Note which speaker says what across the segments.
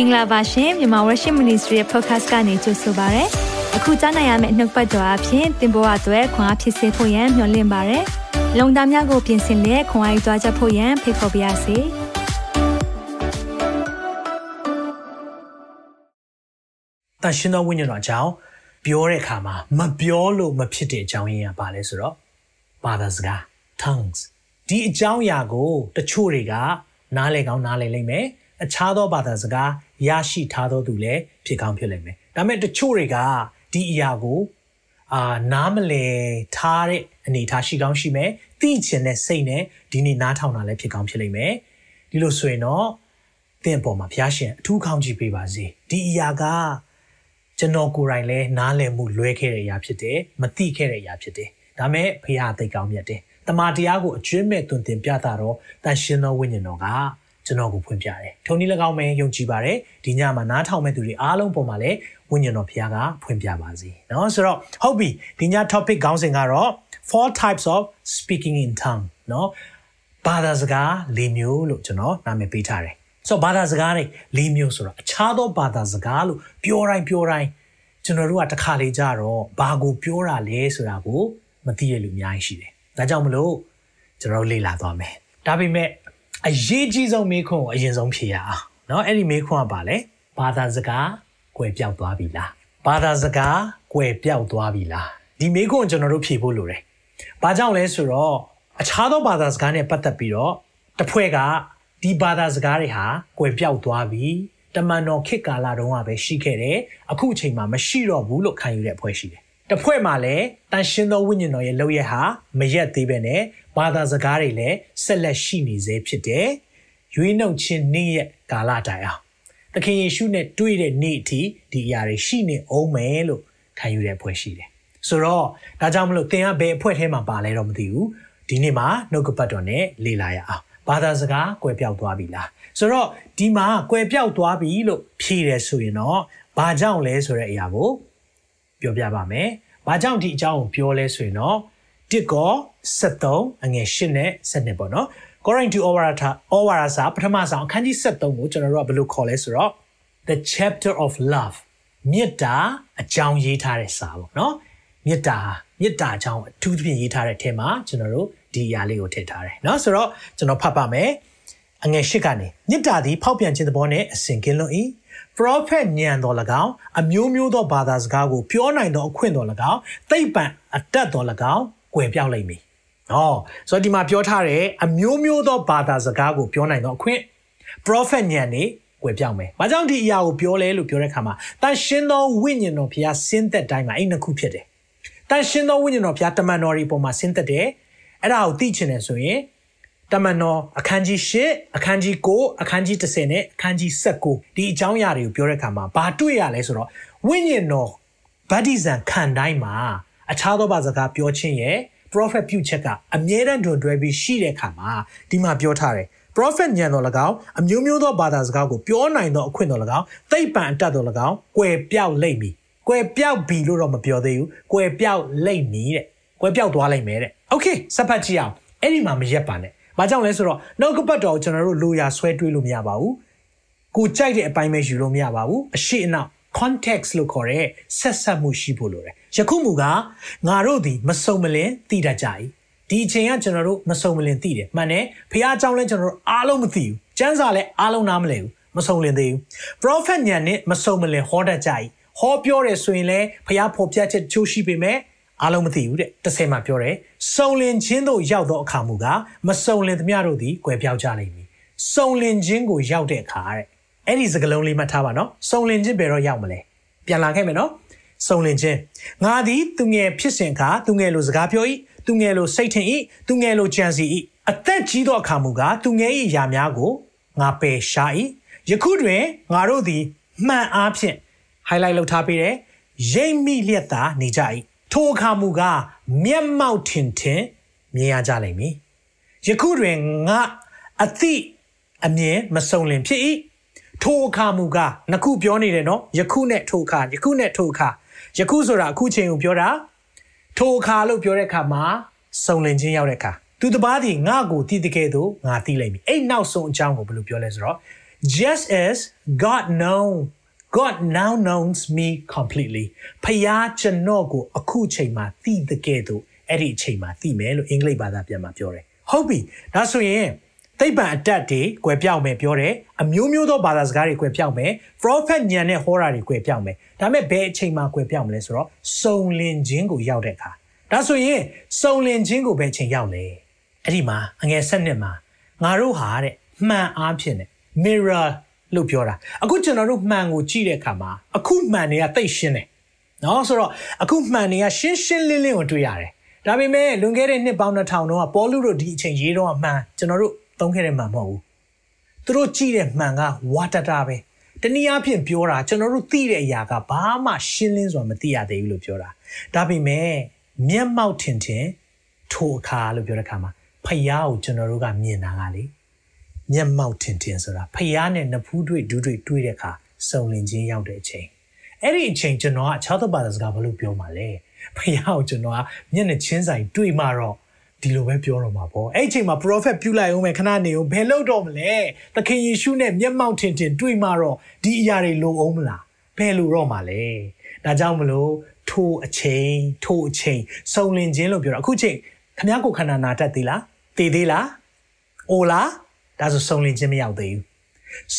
Speaker 1: င်္ဂလာပါရှင်မြန်မာ Worship Ministry ရဲ့ podcast ကနေကြိုဆိုပါရစေ။အခုကြားနိုင်ရမယ့်နှုတ်ပတ်တော်အဖြစ်သင်ပေါ်အပ်ွယ်ခွန်အားဖြစ်စေဖို့ယံမျှဝင့်ပါရစေ။လုံတာများကိုပြင်ဆင်လက်ခွန်အားယူကြားချက်ဖို့ယံဖိတ်ခေါ်ပါရစေ။
Speaker 2: တန်ရှင်သောဝိညာဉ်တော်အကြောင်းပြောတဲ့အခါမှာမပြောလို့မဖြစ်တဲ့အကြောင်းရင်းကဘာလဲဆိုတော့ဘာသာစကား tongues ဒီအကြောင်းအရာကို တချို့တွေကနားလည်ကောင်းနားလည်လိမ့်မယ်အခြားသောဘာသာစကား ရရှိထားသောသူလည်းဖြစ်ကောင်းဖြစ်လိမ့်မယ်ဒါပေမဲ့တချို့တွေကဒီအရာကိုအာနားမလည်ထားတဲ့အနေအထားရှိကောင်းရှိမယ်သိချင်တဲ့စိတ်နဲ့ဒီနေ့နားထောင်တာလည်းဖြစ်ကောင်းဖြစ်လိမ့်မယ်ဒီလိုဆိုရင်တော့သင်အပေါ်မှာဘုရားရှင်အထူးကောင်းချီးပေးပါစေဒီအရာကကျွန်တော်ကိုယ်တိုင်လည်းနားလည်မှုလွဲခဲ့တဲ့အရာဖြစ်တယ်မသိခဲ့တဲ့အရာဖြစ်တယ်ဒါမဲ့ဘုရားသိကောင်းမြတ်တယ်တမန်တရားကိုအကျွမ်းမဲ့တွင်တင်ပြတာတော့တန်ရှင်သောဝိညာဉ်တော်က ကျွန်တော်ကိုဖွင့်ပြတယ်ထုံနည်း၎င်းပဲယုံကြည်ပါတယ်ဒီညမှာနားထောင်မဲ့သူတွေအားလုံးပေါ်မှာလည်းဝိညာဉ်တော်ဘုရားကဖွင့်ပြပါစေเนาะဆိုတော့ဟုတ်ပြီဒီည topic ခေါင်းစဉ်ကတော့ four types of speaking in tongue เนาะဘာသာစကား၄မျိုးလို့ကျွန်တော်နာမည်ပေးထားတယ်ဆိုတော့ဘာသာစကားတွေ၄မျိုးဆိုတော့အခြားသောဘာသာစကားလို့ပြောတိုင်းပြောတိုင်းကျွန်တော်တို့ကတစ်ခါလေကြတော့ဘာကိုပြောတာလဲဆိုတာကိုမသိရလူအများကြီးရှိတယ်ဒါကြောင့်မလို့ကျွန်တော်လေ့လာသွားမယ်ဒါပေမဲ့ အရေးကြီးဆုံးမေးခွန်းကိုအရင်ဆုံးဖြေရအောင်เนาะအဲ့ဒီမေးခွန်းကပါလဲဘာသာစကားကွယ်ပြောက်သွားပြီလားဘာသာစကားကွယ်ပြောက်သွားပြီလားဒီမေးခွန်းကိုကျွန်တော်တို့ဖြေဖို့လိုတယ်ဘာကြောင့်လဲဆိုတော့အခြားသောဘာသာစကားနဲ့ပတ်သက်ပြီးတော့တစ်ဖွဲ့ကဒီဘာသာစကားတွေဟာကွယ်ပြောက်သွားပြီတမန်တော်ခေတ်ကာလတုန်းကပဲရှိခဲ့တယ်အခုအချိန်မှာမရှိတော့ဘူးလို့ခံယူတဲ့အဖွဲ့ရှိတယ် တဖွဲ့မှာလည်းတန်ရှင်းသောဝိညာဉ်တော်ရဲ့လောက်ရဟာမရက်သေးပဲနဲ့ဘာသာစကားတွေလည်းဆက်လက်ရှိနေသေးဖြစ်တယ်။ရွေးနှုတ်ခြင်းနေ့ရဲ့ကာလတိုင်အောင်သခင်ယေရှုနဲ့တွေ့တဲ့နေ့အထိဒီအရာတွေရှိနေအောင်မယ်လို့ခံယူတဲ့အဖွဲ့ရှိတယ်။ဆိုတော့ဒါကြောင့်မလို့သင်ကဘယ်အဖွဲ့ထဲမှာပါလဲတော့မသိဘူး။ဒီနေ့မှာနှုတ်ကပတ်တော်နဲ့လေ့လာရအောင်။ဘာသာစကားကွယ်ပြောက်သွားပြီလား။ဆိုတော့ဒီမှာကွယ်ပြောက်သွားပြီလို့ဖြေတယ်ဆိုရင်တော့ဘာကြောင့်လဲဆိုတဲ့အရာကို ပြောပြပါမယ်။ဘာကြောင့်ဒီအကြောင်းကိုပြောလဲဆိုရင်တော့တစ်ကော73အငယ်8နဲ့7ပေါ့နော်။ According to Ovarata Ovarasa ပထမဆုံးအခန်းကြီး73ကိုကျွန်တော်တို့ကဘယ်လိုခေါ်လဲဆိုတော့ The chapter of love မေတ္တာအကြောင်းရေးထားတဲ့စာပေါ့နော်။မေတ္တာမေတ္တာအကြောင်းအထူးသဖြင့်ရေးထားတဲ့အထက်မှာကျွန်တော်တို့ဒီအရာလေးကိုထည့်ထားတယ်နော်။ဆိုတော့ကျွန်တော်ဖတ်ပါမယ်။အငယ်၈ကနေမေတ္တာသည်ဖောက်ပြန်ခြင်းသဘောနဲ့အစဉ်ကင်းလွတ်၏ prophet ညံတော်၎င်းအမျိုးမျိုးသောဘာသာစကားကိုပြောနိုင်သောအခွင့်တော်၎င်းသိပ္ပံအတတ်တော်၎င်းကွယ်ပြောက်လိမ့်မည်။ဟောဆိုတော့ဒီမှာပြောထားတဲ့အမျိုးမျိုးသောဘာသာစကားကိုပြောနိုင်သောအခွင့် prophet ညံနေကွယ်ပြောက်မယ်။ဘာကြောင့်ဒီအရာကိုပြောလဲလို့ပြောတဲ့အခါမှာတန်ရှင်းသောဝိညာဉ်တော်ဘုရားဆင်းသက်တိုင်းမှာအဲ့နှစ်ခုဖြစ်တယ်။တန်ရှင်းသောဝိညာဉ်တော်ဘုရားတမန်တော်တွေပေါ်မှာဆင်းသက်တယ်။အဲ့ဒါကိုသိချင်တယ်ဆိုရင် တမန်တော်အခန်းကြီး၈အခန်းကြီး9အခန်းကြီး10နဲ့အခန်းကြီး19ဒီအကြောင်းအရာတွေကိုပြောတဲ့အခါမှာဘာတွေ့ရလဲဆိုတော့ဝိညာဉ်တော်ဗတ္တိဇံခံတိုင်းမှာအခြားသောဘာစကားပြောခြင်းရဲ့ prophet ပြုချက်ကအမြဲတမ်းတွင်တွဲပြီးရှိတဲ့အခါမှာဒီမှာပြောထားတယ် prophet ညံတော်၎င်းအမျိုးမျိုးသောဘာသာစကားကိုပြောနိုင်သောအခွင့်တော်၎င်းသိပ္ပံအတတ်တော်၎င်းကွယ်ပြောက်လိမ့်မည်ကွယ်ပြောက်ပြီလို့တော့မပြောသေးဘူးကွယ်ပြောက်လိမ့်မည်တဲ့ကွယ်ပြောက်သွားလိမ့်မယ်တဲ့ okay စပတ်ကြည့်အောင်အဲ့ဒီမှာမရက်ပါနဲ့ ဘာကြောင့်လဲဆိုတော့နှုတ်ကပတ်တော်ကိုကျွန်တော်တို့လိုရာဆွဲတွေးလို့မရပါဘူးကိုကြိုက်တဲ့အပိုင်းပဲယူလို့မရပါဘူးအရှိအနောက် context လို့ခေါ်တဲ့ဆက်ဆက်မှုရှိဖို့လိုတယ်ယခုမူကငါတို့သည်မစုံမလင်သိတတ်ကြ၏ဒီအချိန်ကကျွန်တော်တို့မစုံမလင်သိတယ်မှန်တယ်ဖះเจ้าလဲကျွန်တော်တို့အားလုံးမသိဘူးကျမ်းစာလဲအားလုံးနားမလည်ဘူးမစုံလင်သေးဘူး prophet ညံနဲ့မစုံမလင်ဟောတတ်ကြ၏ဟောပြောတယ်ဆိုရင်လဲဖះဖော်ပြချက်ချိုးရှိပေမဲ့ အားလုံးမသိဘူးတဲ့တစ်ဆယ်မှာပြောတယ်စုံလင်ခြင်းတို့ရောက်သောအခါမူကမစုံလင်သမျှတို့သည်ကွယ်ပြောက်ကြလိမ့်မည်စုံလင်ခြင်းကိုရောက်တဲ့အခါတဲ့အဲ့ဒီစကလုံးလေးမှတ်ထားပါနော်စုံလင်ခြင်းဘယ်တော့ရောက်မလဲပြန်လာခဲ့မယ်နော်စုံလင်ခြင်းငါသည်သူငယ်ဖြစ်စဉ်အခါသူငယ်လိုစကားပြော၏သူငယ်လိုစိတ်ထင်၏သူငယ်လိုကြံစီ၏အသက်ကြီးသောအခါမူကသူငယ်၏ယာများကိုငါပယ်ရှား၏ယခုတွင်ငါတို့သည်မှန်အားဖြင့် highlight လုပ်ထားပေးတယ်ရိမ့်မိလျက်သာနေကြ၏ ထိုအခါမူကားမျက်မှောက်ထင်ထင်မြင်ရကြလိမ့်မည်ယခုတွင်ငါအသိအမြင်မစုံလင်ဖြစ်၏ထိုအခါမူကားနှစ်ခုပြောနေတယ်နော်ယခုနဲ့ထိုအခါယခုနဲ့ထိုအခါယခုဆိုတာအခုချိန်ကိုပြောတာထိုအခါလို့ပြောတဲ့အခါမှာစုံလင်ခြင်းရောက်တဲ့အခါသူတပားသည်ငါ့ကိုတည်တကယ်သို့ငါသိလိမ့်မည်အဲ့နောက်ဆုံးအကြောင်းကိုဘယ်လိုပြောလဲဆိုတော့ just as God know God now knows me completely ဖယားကျွန်တော်ကိုအခုချိန်မှာသိတဲ့ကဲ့သို့အဲ့ဒီအချိန်မှာသိမယ်လို့အင်္ဂလိပ်ဘာသာပြန်မှာပြောတယ်ဟုတ်ပြီဒါဆိုရင်သိပ္ပံအတတ်တွေကွယ်ပြောက်မယ်ပြောတယ်အမျိုးမျိုးသောဘာသာစကားတွေကွယ်ပြောက်မယ် prophet ညံနဲ့ဟောတာတွေကွယ်ပြောက်မယ်ဒါပေမဲ့ဘယ်အချိန်မှာကွယ်ပြောက်မလဲဆိုတော့စုံလင်ခြင်းကိုရောက်တဲ့အခါဒါဆိုရင်စုံလင်ခြင်းကိုဘယ်အချိန်ရောက်လဲအဲ့ဒီမှာအငယ်ဆက်နှစ်မှာငါတို့ဟာတဲ့မှန်အားဖြင့်တဲ့ mirror လို့ပြောတာအခုကျွန်တော်တို့မှန်ကိုကြည့်တဲ့အခါမှာအခုမှန်တွေကတိတ်ရှင်းတယ်နော်ဆိုတော့အခုမှန်တွေကရှင်းရှင်းလင်းလင်းကိုတွေ့ရတယ်ဒါပေမဲ့လွန်ခဲ့တဲ့နှစ်ပေါင်း2000တုန်းကပေါ်လူတို့ဒီအချိန်ရေးတော့မှန်ကျွန်တော်တို့သုံးခဲ့တဲ့မှန်မဟုတ်ဘူးသူတို့ကြည့်တဲ့မှန်ကဝါတတာပဲတနည်းအားဖြင့်ပြောတာကျွန်တော်တို့သိတဲ့အရာကဘာမှရှင်းလင်းစွာမသိရသေးဘူးလို့ပြောတာဒါပေမဲ့မျက်မှောက်ထင်ထင်ထိုအခါလို့ပြောတဲ့အခါမှာဖယားကိုကျွန်တော်တို့ကမြင်တာကလေ မျက်မှောက်ထင်ထင်ဆိုတာဖယားနဲ့နဖူးတွေ့ဒူးတွေ့တွေ့တဲ့အခါစုံလင်ခြင်းရောက်တဲ့အချိန်အဲ့ဒီအချိန်ကျွန်တော်က၆သက်ပါးစကားဘာလို့ပြောမှာလဲဖယားကိုကျွန်တော်ကမျက်နှာချင်းဆိုင်တွေ့မှတော့ဒီလိုပဲပြောတော့မှာပေါ့အဲ့အချိန်မှာ prophet ပြုလိုက်အောင်မယ်ခဏနေအောင်ဘယ်လို့တော့မလဲသခင်ယေရှုနဲ့မျက်မှောက်ထင်ထင်တွေ့မှတော့ဒီအရာတွေလုံအောင်မလားဘယ်လိုတော့မှာလဲဒါကြောင့်မလို့ထိုအချိန်ထိုအချိန်စုံလင်ခြင်းလို့ပြောတာအခုချိန်ခမ ्या ကိုခန္ဓာနာတတ်သေးလားတည်သေးလားအိုလား ဒါဆိုစုံလင်ခြင်းမရောက်သေးဘူး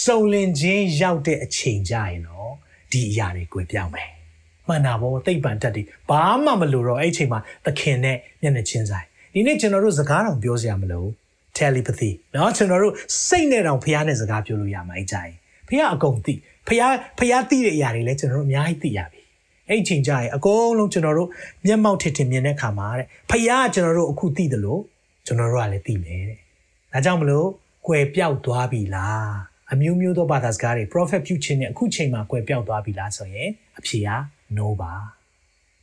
Speaker 2: စုံလင်ခြင်းရောက်တဲ့အချိန်ကြရင်တော့ဒီအရာတွေကိုပြောင်းမယ်မှန်တာပေါ့သိပ္ပံတက်တယ်ဘာမှမလို့တော့အဲ့အချိန်မှာသခင်နဲ့မျက်နှာချင်းဆိုင်ဒီနေ့ကျွန်တော်တို့စကားတောင်ပြောစရာမလို telepathy เนาะကျွန်တော်တို့စိတ်နဲ့တောင်ဖះနဲ့စကားပြောလို့ရမှာအကြိုင်ဖះအကုန်သိဖះဖះသိတဲ့အရာတွေလည်းကျွန်တော်တို့အများကြီးသိရပြီအဲ့ချိန်ကြရင်အကုန်လုံးကျွန်တော်တို့မျက်မှောက်ထင်ထင်မြင်တဲ့ခါမှာတဲ့ဖះကကျွန်တော်တို့အခုသိတယ်လို့ကျွန်တော်တို့ကလည်းသိမယ်တဲ့ဒါကြောင့်မလို့ ကွယ်ပြောက်သွားပြီလားအမျိုးမျိုးသောဘာသာစကားတွေ prophet ပြုခြင်းနဲ့အခုချိန်မှာကွယ်ပြောက်သွားပြီလားဆိုရင်အဖြေက no ပါ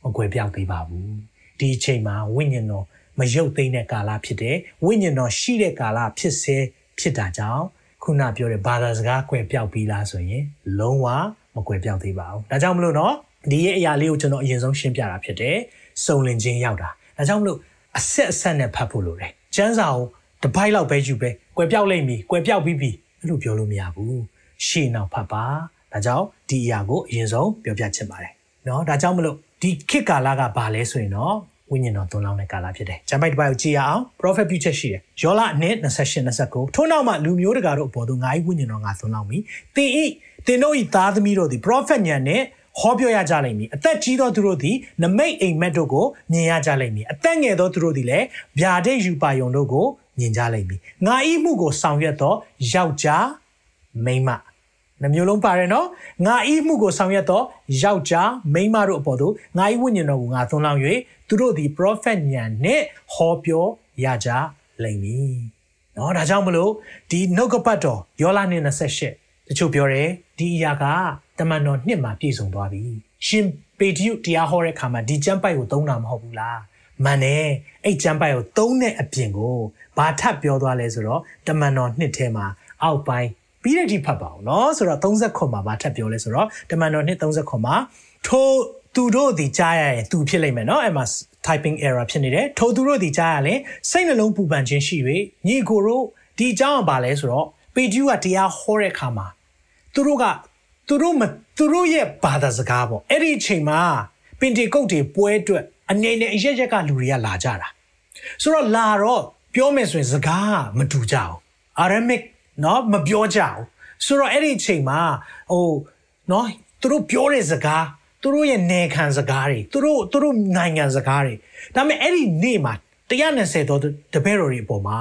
Speaker 2: မကွယ်ပြောက်သေးပါဘူးဒီအချိန်မှာဝိညာဉ်တော်မရုပ်သိမ်းတဲ့ကာလဖြစ်တယ်ဝိညာဉ်တော်ရှိတဲ့ကာလဖြစ်စေဖြစ်တာကြောင့်ခုနပြောတဲ့ဘာသာစကားကွယ်ပြောက်ပြီးလားဆိုရင်လုံးဝမကွယ်ပြောက်သေးပါဘူးဒါကြောင့်မလို့နော်ဒီရဲ့အရာလေးကိုကျွန်တော်အရင်ဆုံးရှင်းပြတာဖြစ်တယ်စုံလင်ခြင်းရောက်တာဒါကြောင့်မလို့အဆက်အဆက်နဲ့ဖတ်ဖို့လိုတယ်ကျမ်းစာကို တစ်ပိုက်လောက်ပဲယူပဲကွယ်ပြောက်လိမ့်မည်ကွယ်ပြောက်ပြီးပြီအဲ့လိုပြောလို့မရဘူးရှေ့နောက်ဖတ်ပါဒါကြောင့်ဒီအရာကိုအရင်ဆုံးပြောပြချင်ပါတယ်เนาะဒါကြောင့်မလို့ဒီခေတ်ကာလကဘာလဲဆိုရင်တော့ဝိညာဉ်တော်သွန်လောင်းတဲ့ကာလဖြစ်တယ်။ဂျမ်ပိုက်တစ်ပိုက်ကိုကြည်ရအောင် prophet ပြုချက်ရှိတယ်။ယောလအနှစ်28 29ထို့နောက်မှလူမျိုးတကာတို့အပေါ်သို့ငါ၏ဝိညာဉ်တော်ငါသွန်လောင်းပြီ။သင်ဤသင်တို့ဤသားသမီးတို့သည် prophet ညံနဲ့ဟောပြောရကြလိမ့်မည်။အသက်ကြီးသောသူတို့သည်နမိတ်အိမ်မက်တို့ကိုမြင်ရကြလိမ့်မည်။အသက်ငယ်သောသူတို့သည်လည်းဗျာဒိတ်ယူပါယုံတို့ကို မြင်ကြလိမ့်မည်။ငါဤမှုကိုဆောင်ရွက်သောယောက်ျားမိန်းမနှမျိုးလုံးပါတယ်နော်ငါဤမှုကိုဆောင်ရွက်သောယောက်ျားမိန်းမတို့အပေါ်သို့ငါဤဝိညာဉ်တော်ကိုငါသွန်လောင်း၍သူတို့သည် prophet ညံနဲ့ဟောပြောရကြလိမ့်မည်။နော်ဒါကြောင့်မလို့ဒီနှုတ်ကပတ်တော်ယောလနဲ့28တချို့ပြောတယ်ဒီအရာကတမန်တော်နှစ်မှာပြည့်စုံသွားပြီ။ရှင်ပေတရုတရားဟောတဲ့အခါမှာဒီကျမ်းပိုက်ကိုသုံးတာမဟုတ်ဘူးလား။ မှန်တယ်အဲ့ကျမ်းပိုက်ကိုသုံးတဲ့အပြင်ကိုဘာထပ်ပြောသွားလဲဆိုတော့တမန်တော်နှစ်ထဲမှာအောက်ပိုင်းပြီးတဲ့ဒီဖတ်ပါအောင်နော်ဆိုတော့39မှာဘာထပ်ပြောလဲဆိုတော့တမန်တော်နှစ်39မှာထိုသူတို့ဒီကြားရရင်သူဖြစ်လိမ့်မယ်နော်အဲ့မှာ typing error ဖြစ်နေတယ်ထိုသူတို့ဒီကြားရလဲစိတ်နှလုံးပူပန်ခြင်းရှိ၍ညီကိုတို့ဒီအကြောင်းကဘာလဲဆိုတော့ပေကျူးကတရားဟောတဲ့အခါမှာသူတို့ကသူတို့မသူတို့ရဲ့ဘာသာစကားပေါ့အဲ့ဒီအချိန်မှာပင်တေကုတ်တွေပွဲအတွက် အနေနဲ့အရက်ရက်ကလူတွေကလာကြတာဆိုတော့လာတော့ပြောမယ်ဆိုရင်စကားမတူကြအောင် Aramic เนาะမပြောကြအောင်ဆိုတော့အဲ့ဒီအချိန်မှာဟိုเนาะသူတို့ပြောတဲ့စကားသူတို့ရဲ့နေခံစကားတွေသူတို့သူတို့နိုင်ငံစကားတွေဒါပေမဲ့အဲ့ဒီနေ့မှာ120တော့တပည့်တော်တွေအပေါ်မှာ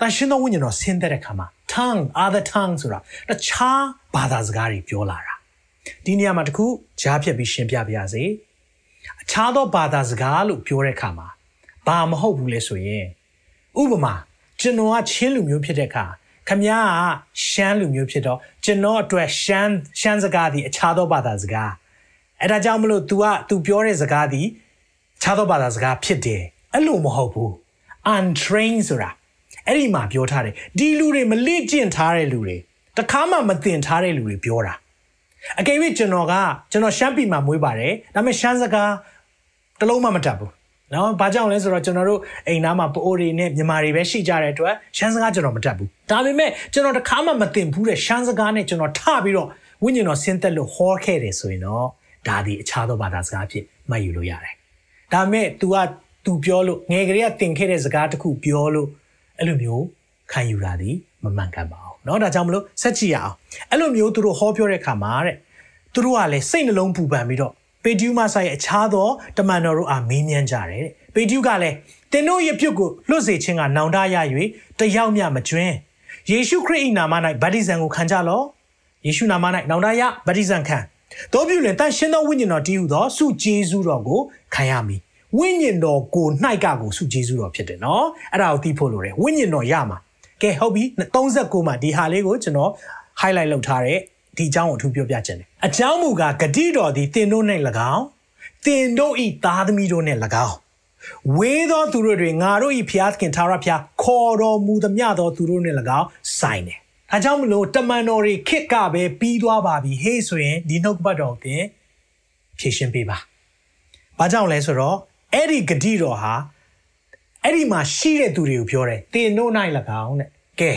Speaker 2: တန်ရှင်းသောဝိညာဉ်တော်ဆင်းသက်တဲ့ခါမှာ tongue other tongue ဆိုတာတခြားဘာသာစကားတွေပြောလာတာဒီနေရာမှာတခုကြားဖြတ်ပြီးရှင်းပြပါရစေအ ခြားသောဘာသာစကားလို့ပြောတဲ့အခါမှာဘာမဟုတ်ဘူးလဲဆိုရင်ဥပမာကျွန်တော်ကချင်းလူမျိုးဖြစ်တဲ့အခါခမည်းကရှမ်းလူမျိုးဖြစ်တော့ကျွန်တော်အတွက်ရှမ်းရှမ်းစကားဒီအခြားသောဘာသာစကားအဲ့ဒါကြောင့်မလို့ तू က तू ပြောတဲ့စကားဒီခြားသောဘာသာစကားဖြစ်တယ်အဲ့လိုမဟုတ်ဘူး untrained ဆိုတာအဲ့ဒီမှာပြောထားတယ်ဒီလူတွေမလေ့ကျင့်ထားတဲ့လူတွေတခါမှမသင်ထားတဲ့လူတွေပြောတာအကယ်၍ကျွန်တော်ကကျွန်တော်ရှမ်းပြည်မှာမွေးပါတယ်ဒါပေမဲ့ရှမ်းစကား တလုံးမှမတတ်ဘူး နော်ဘာကြောင့်လဲဆိုတော့ကျွန်တော်တို့အိမ်သားမှာပိုအိုတွေနဲ့မြန်မာတွေပဲရှိကြတဲ့အတွက်ရှမ်းစကားကျွန်တော်မတတ်ဘူးဒါပေမဲ့ကျွန်တော်တခါမှမသိဘူးတဲ့ရှမ်းစကားနဲ့ကျွန်တော်ထပြီးတော့ဝိညာဉ်တော်ဆင်းသက်လို့ဟောခဲ့တယ်ဆိုရင်တော့ဒါဒီအခြားသောဘာသာစကားဖြစ်မှတ်ယူလို့ရတယ်ဒါပေမဲ့ तू က तू ပြောလို့ငယ်ကလေးကသင်ခဲ့တဲ့စကားတစ်ခုပြောလို့အဲ့လိုမျိုးခံယူတာဒီမမှန်ကန်ပါဘူးเนาะဒါကြောင့်မလို့ဆက်ကြည့်ရအောင်အဲ့လိုမျိုးသူတို့ဟောပြောတဲ့ခါမှာတဲ့သူတို့ကလည်းစိတ်နှလုံးပူပန်ပြီးတော့ ပေတျူမဆိုင်အခြားသောတမန်တော်တို့အားမေးမြန်းကြတယ်တဲ့ပေတျူကလည်းသင်တို့ရဲ့ပြုတ်ကိုလွတ်စေခြင်းကနောင်တရ၍တယောက်မျှမကျွင်းယေရှုခရစ်၏နာမ၌ဗတ္တိဇံကိုခံကြလော့ယေရှုနာမ၌နောင်တရဗတ္တိဇံခံတို့ပြုလင်တန်ရှင်းသောဝိညာဉ်တော်တည်ဟူသောစုကျေးဇူးတော်ကိုခံရမည်ဝိညာဉ်တော်ကို၌ကကိုစုကျေးဇူးတော်ဖြစ်တယ်နော်အဲ့ဒါကိုသိဖို့လိုတယ်ဝိညာဉ်တော်ရမှာကဲဟုတ်ပြီ39မှာဒီဟာလေးကိုကျွန်တော် highlight လုပ်ထားတဲ့ဒီအကြောင်းကိုအထူးပြောပြခြင်းတယ် အကြောင်းမူကားဂတိတော်သည်တင်တို့၌၎င်းတင်တို့ဤသားသမီးတို့နှင့်၎င်းဝေသောသူတို့တွင်ငါတို့ဤဖျားသခင်သာရဖျားခေါ်တော်မူသမျှသောသူတို့နှင့်၎င်းဆိုင်တယ်။ဒါကြောင့်မလို့တမန်တော်တွေခစ်ကပဲပြီးသွားပါပြီဟေးဆိုရင်ဒီနှုတ်ပတ်တော်တင်ဖြည့်ရှင်းပေးပါ။ဘာကြောင့်လဲဆိုတော့အဲ့ဒီဂတိတော်ဟာအဲ့ဒီမှာရှိတဲ့သူတွေကိုပြောတယ်တင်တို့၌၎င်းတဲ့။ကဲ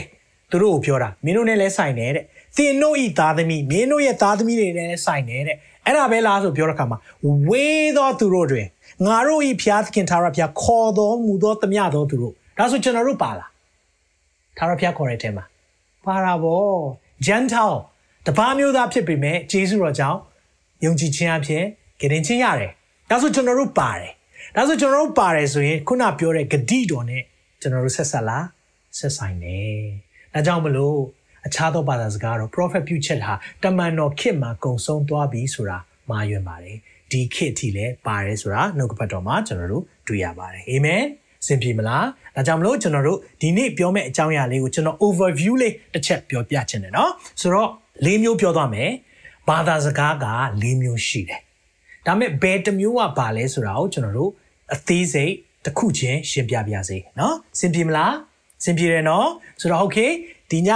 Speaker 2: သူတို့ကိုပြောတာမင်းတို့နဲ့လည်းဆိုင်တယ်တဲ့။ တင်တို့ဤသားသမီးမင်းတို့ရဲ့သားသမီးတွေနဲ့လည်းဆိုင်တယ်တဲ့။အဲ့ဒါပဲလားဆိုပြောတဲ့အခါမှာဝေသောသူတို့တွင်ငါတို့ဤဖျားသခင်သာရဖျားခေါ်တော်မူသောတမျှသောသူတို့ဒါဆိုကျွန်တော်တို့ပါလားသာရဖျားခေါ်တဲ့အထက်မှာပါတာဗော gentle တပါးမျိုးသားဖြစ်ပေမဲ့ဂျေစုတော်ကြောင့်ယုံကြည်ခြင်းအဖြစ်ဂရင်ချင်းရတယ်ဒါဆိုကျွန်တော်တို့ပါတယ်ဒါဆိုကျွန်တော်တို့ပါတယ်ဆိုရင်ခုနပြောတဲ့ဂတိတော်နဲ့ကျွန်တော်တို့ဆက်ဆက်လားဆက်ဆိုင်တယ်ဒါကြောင့်မလို့ အခြားသောဘာသာစကားတော့ prophet ပြုချက်ဟာတမန်တော်ခေတ်မှာကုံဆုံးသွားပြီဆိုတာမှားယွင်းပါတယ်ဒီခေတ်အထိလည်းပါတယ်ဆိုတာနှုတ်ကပတ်တော်မှာကျွန်တော်တို့တွေ့ရပါတယ်အာမင်စင်ပြေမလားဒါကြောင့်မလို့ကျွန်တော်တို့ဒီနေ့ပြောမယ့်အကြောင်းအရာလေးကိုကျွန်တော် overview လေးတစ်ချက်ပြောပြချင်တယ်เนาะဆိုတော့၄မျိုးပြောသွားမယ်ဘာသာစကားက၄မျိုးရှိတယ်ဒါပေမဲ့ဘယ်တစ်မျိုးကပါလဲဆိုတာကိုကျွန်တော်တို့အသေးစိတ်တစ်ခုချင်းရှင်းပြပြစေเนาะစင်ပြေမလားစင်ပြေတယ်เนาะဆိုတော့ okay ဒီည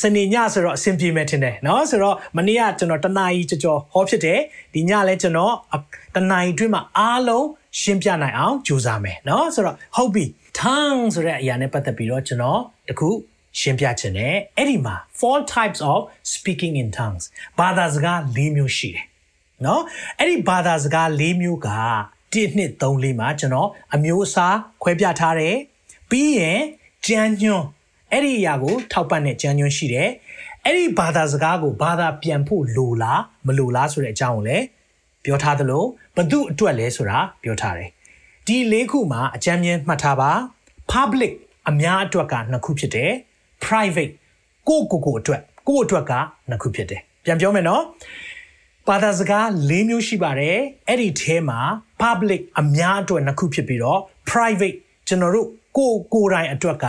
Speaker 2: စနေညဆိုတော့အဆင်ပြေမယ်ထင်တယ်เนาะဆိုတော့မနေ့ကကျွန်တော်တနာရီကြော်ကြော်ဟောဖြစ်တယ်ဒီညလည်းကျွန်တော်တနာရီအတွင်းမှာအားလုံးရှင်းပြနိုင်အောင်ကြိုးစားမယ်เนาะဆိုတော့ဟုတ်ပြီ tongue ဆိုတဲ့အရာနဲ့ပတ်သက်ပြီးတော့ကျွန်တော်တခုရှင်းပြချင်တယ်အဲ့ဒီမှာ four types of speaking in tongues ဘာသာစကား၄မျိုးရှိတယ်เนาะအဲ့ဒီဘာသာစကား၄မျိုးက1နှစ်3လေးမှာကျွန်တော်အမျိုးအစားခွဲပြထားတယ်ပြီးရင်ကြမ်းညွန်း အဲ့ဒီအရာကိုထောက်ပံ့တဲ့ကြမ်းညွန်းရှိတယ်အဲ့ဒီဘာသာစကားကိုဘာသာပြန်ဖို့လိုလားမလိုလားဆိုတဲ့အကြောင်းကိုလည်းပြောထားသလိုဘသူအတွက်လဲဆိုတာပြောထားတယ်ဒီလေးခုမှာအကြမ်းမြင်မှတ်ထားပါ public အများအတွက်ကနှစ်ခုဖြစ်တယ် private ကိုကိုကိုအတွက်ကိုအတွက်ကနှစ်ခုဖြစ်တယ်ပြန်ပြောမယ်နော်ဘာသာစကား၄မျိုးရှိပါတယ်အဲ့ဒီထဲမှာ public အများအတွက်နှစ်ခုဖြစ်ပြီးတော့ private ကျွန်တော်တို့ကိုကိုယ်တိုင်အတွက်က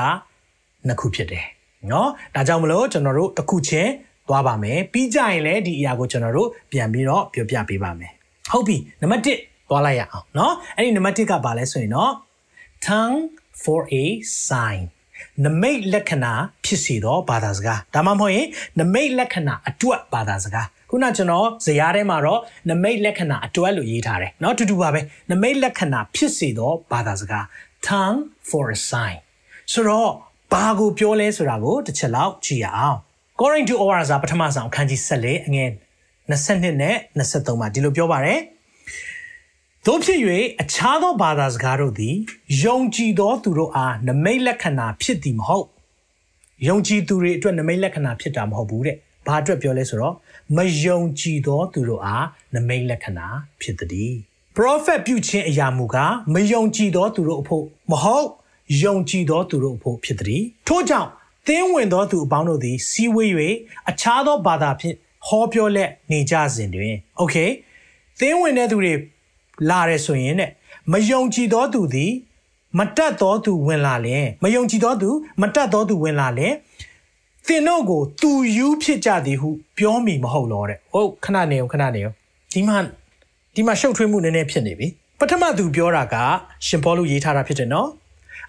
Speaker 2: နှစ်ခုဖြစ်တယ်နော်ဒါကြောင့်မလို့ကျွန်တော်တို့တစ်ခုချင်းသွားပါမယ်ပြီးကြရင်လည်းဒီအရာကိုကျွန်တော်တို့ပြန်ပြီးတော့ပြောပြပေးပါမယ်ဟုတ်ပြီနံပါတ်1သွားလိုက်ရအောင်เนาะအဲ့ဒီနံပါတ်1ကဘာလဲဆိုရင်เนาะ tongue for a sign နမိတ်လက္ခဏာဖြစ်စီတော့ဘာသာစကားဒါမှမဟုတ်ရင်နမိတ်လက္ခဏာအတွက်ဘာသာစကားခုနကျွန်တော်ဇာတ်ထဲမှာတော့နမိတ်လက္ခဏာအတွက်လို့ရေးထားတယ်เนาะတူတူပါပဲနမိတ်လက္ခဏာဖြစ်စီတော့ဘာသာစကား tongue for a sign ဆိုတော့ ဘာကိုပြောလဲဆိုတာကိုတစ်ချက်လောက်ကြည့်ရအောင် According to OR စာပထမဆုံးအခန်းကြီး14အငယ်22နဲ့23မှာဒီလိုပြောပါတယ်တို့ဖြစ်၍အခြားသောဘာသာစကားတို့သည်ယုံကြည်သောသူတို့အားနမိတ်လက္ခဏာဖြစ်သည်မဟုတ်ယုံကြည်သူတွေအတွက်နမိတ်လက္ခဏာဖြစ်တာမဟုတ်ဘူးတဲ့ဘာအတွက်ပြောလဲဆိုတော့မယုံကြည်သောသူတို့အားနမိတ်လက္ခဏာဖြစ်သည် prophet ပြုခြင်းအရာမူကားမယုံကြည်သောသူတို့အဖို့မဟုတ် ယုံကြည်သောသူတို့အဖို့ဖြစ်သည်ထို့ကြောင့်သင်းဝင်သောသူအပေါင်းတို့သည်စီဝေး၍အခြားသောဘာသာဖြင့်ဟောပြောလက်နေကြစဉ်တွင် okay သင်းဝင်တဲ့သူတွေလာရဲဆိုရင်တဲ့မယုံကြည်သောသူသည်မတတ်သောသူဝင်လာလင်မယုံကြည်သောသူမတတ်သောသူဝင်လာလင်သင်တို့ကိုသူယူဖြစ်ကြသည်ဟုပြောမိမဟုတ်တော့တဲ့ဟုတ်ခဏနေအောင်ခဏနေအောင်ဒီမှာဒီမှာရှုပ်ထွေးမှုနည်းနည်းဖြစ်နေပြီပထမသူပြောတာကရှင်ပေါလုရေးထားတာဖြစ်တယ်နော်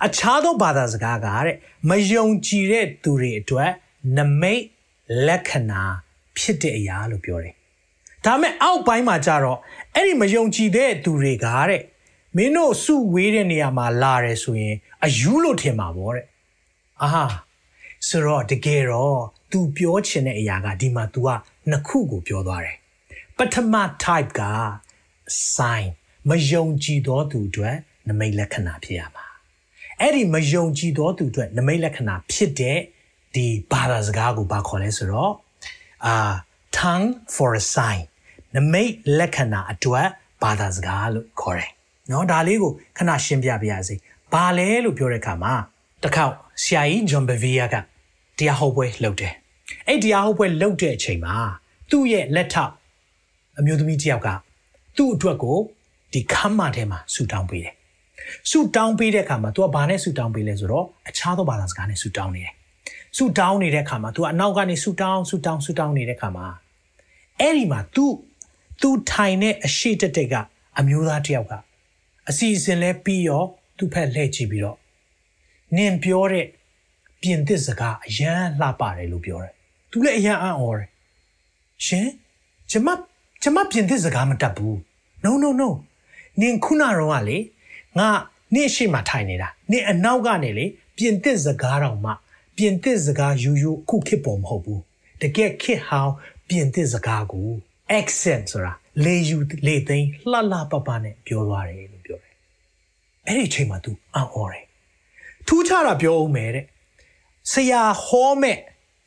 Speaker 2: အခြားသောဘာသာစကားကတဲ့မယုံကြည်တဲ့သူတွေအတွက်နမိတ်လက္ခဏာဖြစ်တဲ့အရာလို့ပြောတယ်ဒါမဲ့အောက်ပိုင်းမှာကြတော့အဲ့ဒီမယုံကြည်တဲ့သူတွေကတဲ့မင်းတို့စုဝေးတဲ့နေရာမှာလာတယ်ဆိုရင်အယူလို့ထင်မှာပေါ့တဲ့အာဟာဆိုတော့တကယ်တော့ तू ပြောချင်တဲ့အရာကဒီမှာ तू ကနှစ်ခုကိုပြောသွားတယ်ပထမ type က sign မယုံကြည်သောသူအတွက်နမိတ်လက္ခဏာဖြစ်ရမှာ အဲ့ဒီမယုံကြည်သောသူအတွက်နမိတ်လက္ခဏာဖြစ်တဲ့ဒီဘာသာစကားကိုဘာခေါ်လဲဆိုတော့အာ tongue for a sign နမိတ်လက္ခဏာအတွက်ဘာသာစကားလို့ခေါ်တယ်။နော်ဒါလေးကိုခဏရှင်းပြပါရစေ။ဘာလဲလို့ပြောတဲ့အခါမှာတစ်ခေါက်ဆရာကြီးဂျွန်ဘဗီယာကတရားဟောပွဲလုပ်တယ်။အဲ့တရားဟောပွဲလုပ်တဲ့အချိန်မှာသူ့ရဲ့လက်ထောက်အမျိုးသမီးတစ်ယောက်ကသူ့အတွက်ကိုဒီခမ်းမထဲမှာဆူတောင်းပေးတယ် ဆူတောင်းပေးတဲ့အခါမှာ तू ကဘာနဲ့ဆူတောင်းပေးလဲဆိုတော့အခြားသောဘာသာစကားနဲ့ဆူတောင်းနေတယ်ဆူတောင်းနေတဲ့အခါမှာ तू အနောက်ကနေဆူတောင်းဆူတောင်းဆူတောင်းနေတဲ့အခါမှာအဲ့ဒီမှာ तू तू ထိုင်တဲ့အရှိတက်တက်ကအမျိုးသားတစ်ယောက်ကအစီအစဉ်လဲပြီးရောသူ့ဖက်လှည့်ကြည့်ပြီးတော့နင်ပြောတဲ့ပြင်သစ်စကားအရန်လှပတယ်လို့ပြောတယ်။ तू လည်းအရန်အံ့ဩတယ်။ရှင်ကျမကျမပြင်သစ်စကားမတတ်ဘူး no no no နင်ခုနတော့ကလေ ငါနင့်ရှိမှထိုင်နေတာနင့်အနောက်ကနေလေပြင်သစ်စကားတော့မှပြင်သစ်စကားယူယူခုခေတ်ပေါ်မဟုတ်ဘူးတကယ်ခေတ်ဟောင်းပြင်သစ်စကားကို accent ဆိုတာလေယူလေသိန်းလှလှပပနဲ့ပြောသွားတယ်လို့ပြောတယ်အဲ့ဒီအချိန်မှာ तू အံ့ဩတယ်ထူးခြားတာပြောအောင်မယ်တဲ့ဆရာဟောမဲ့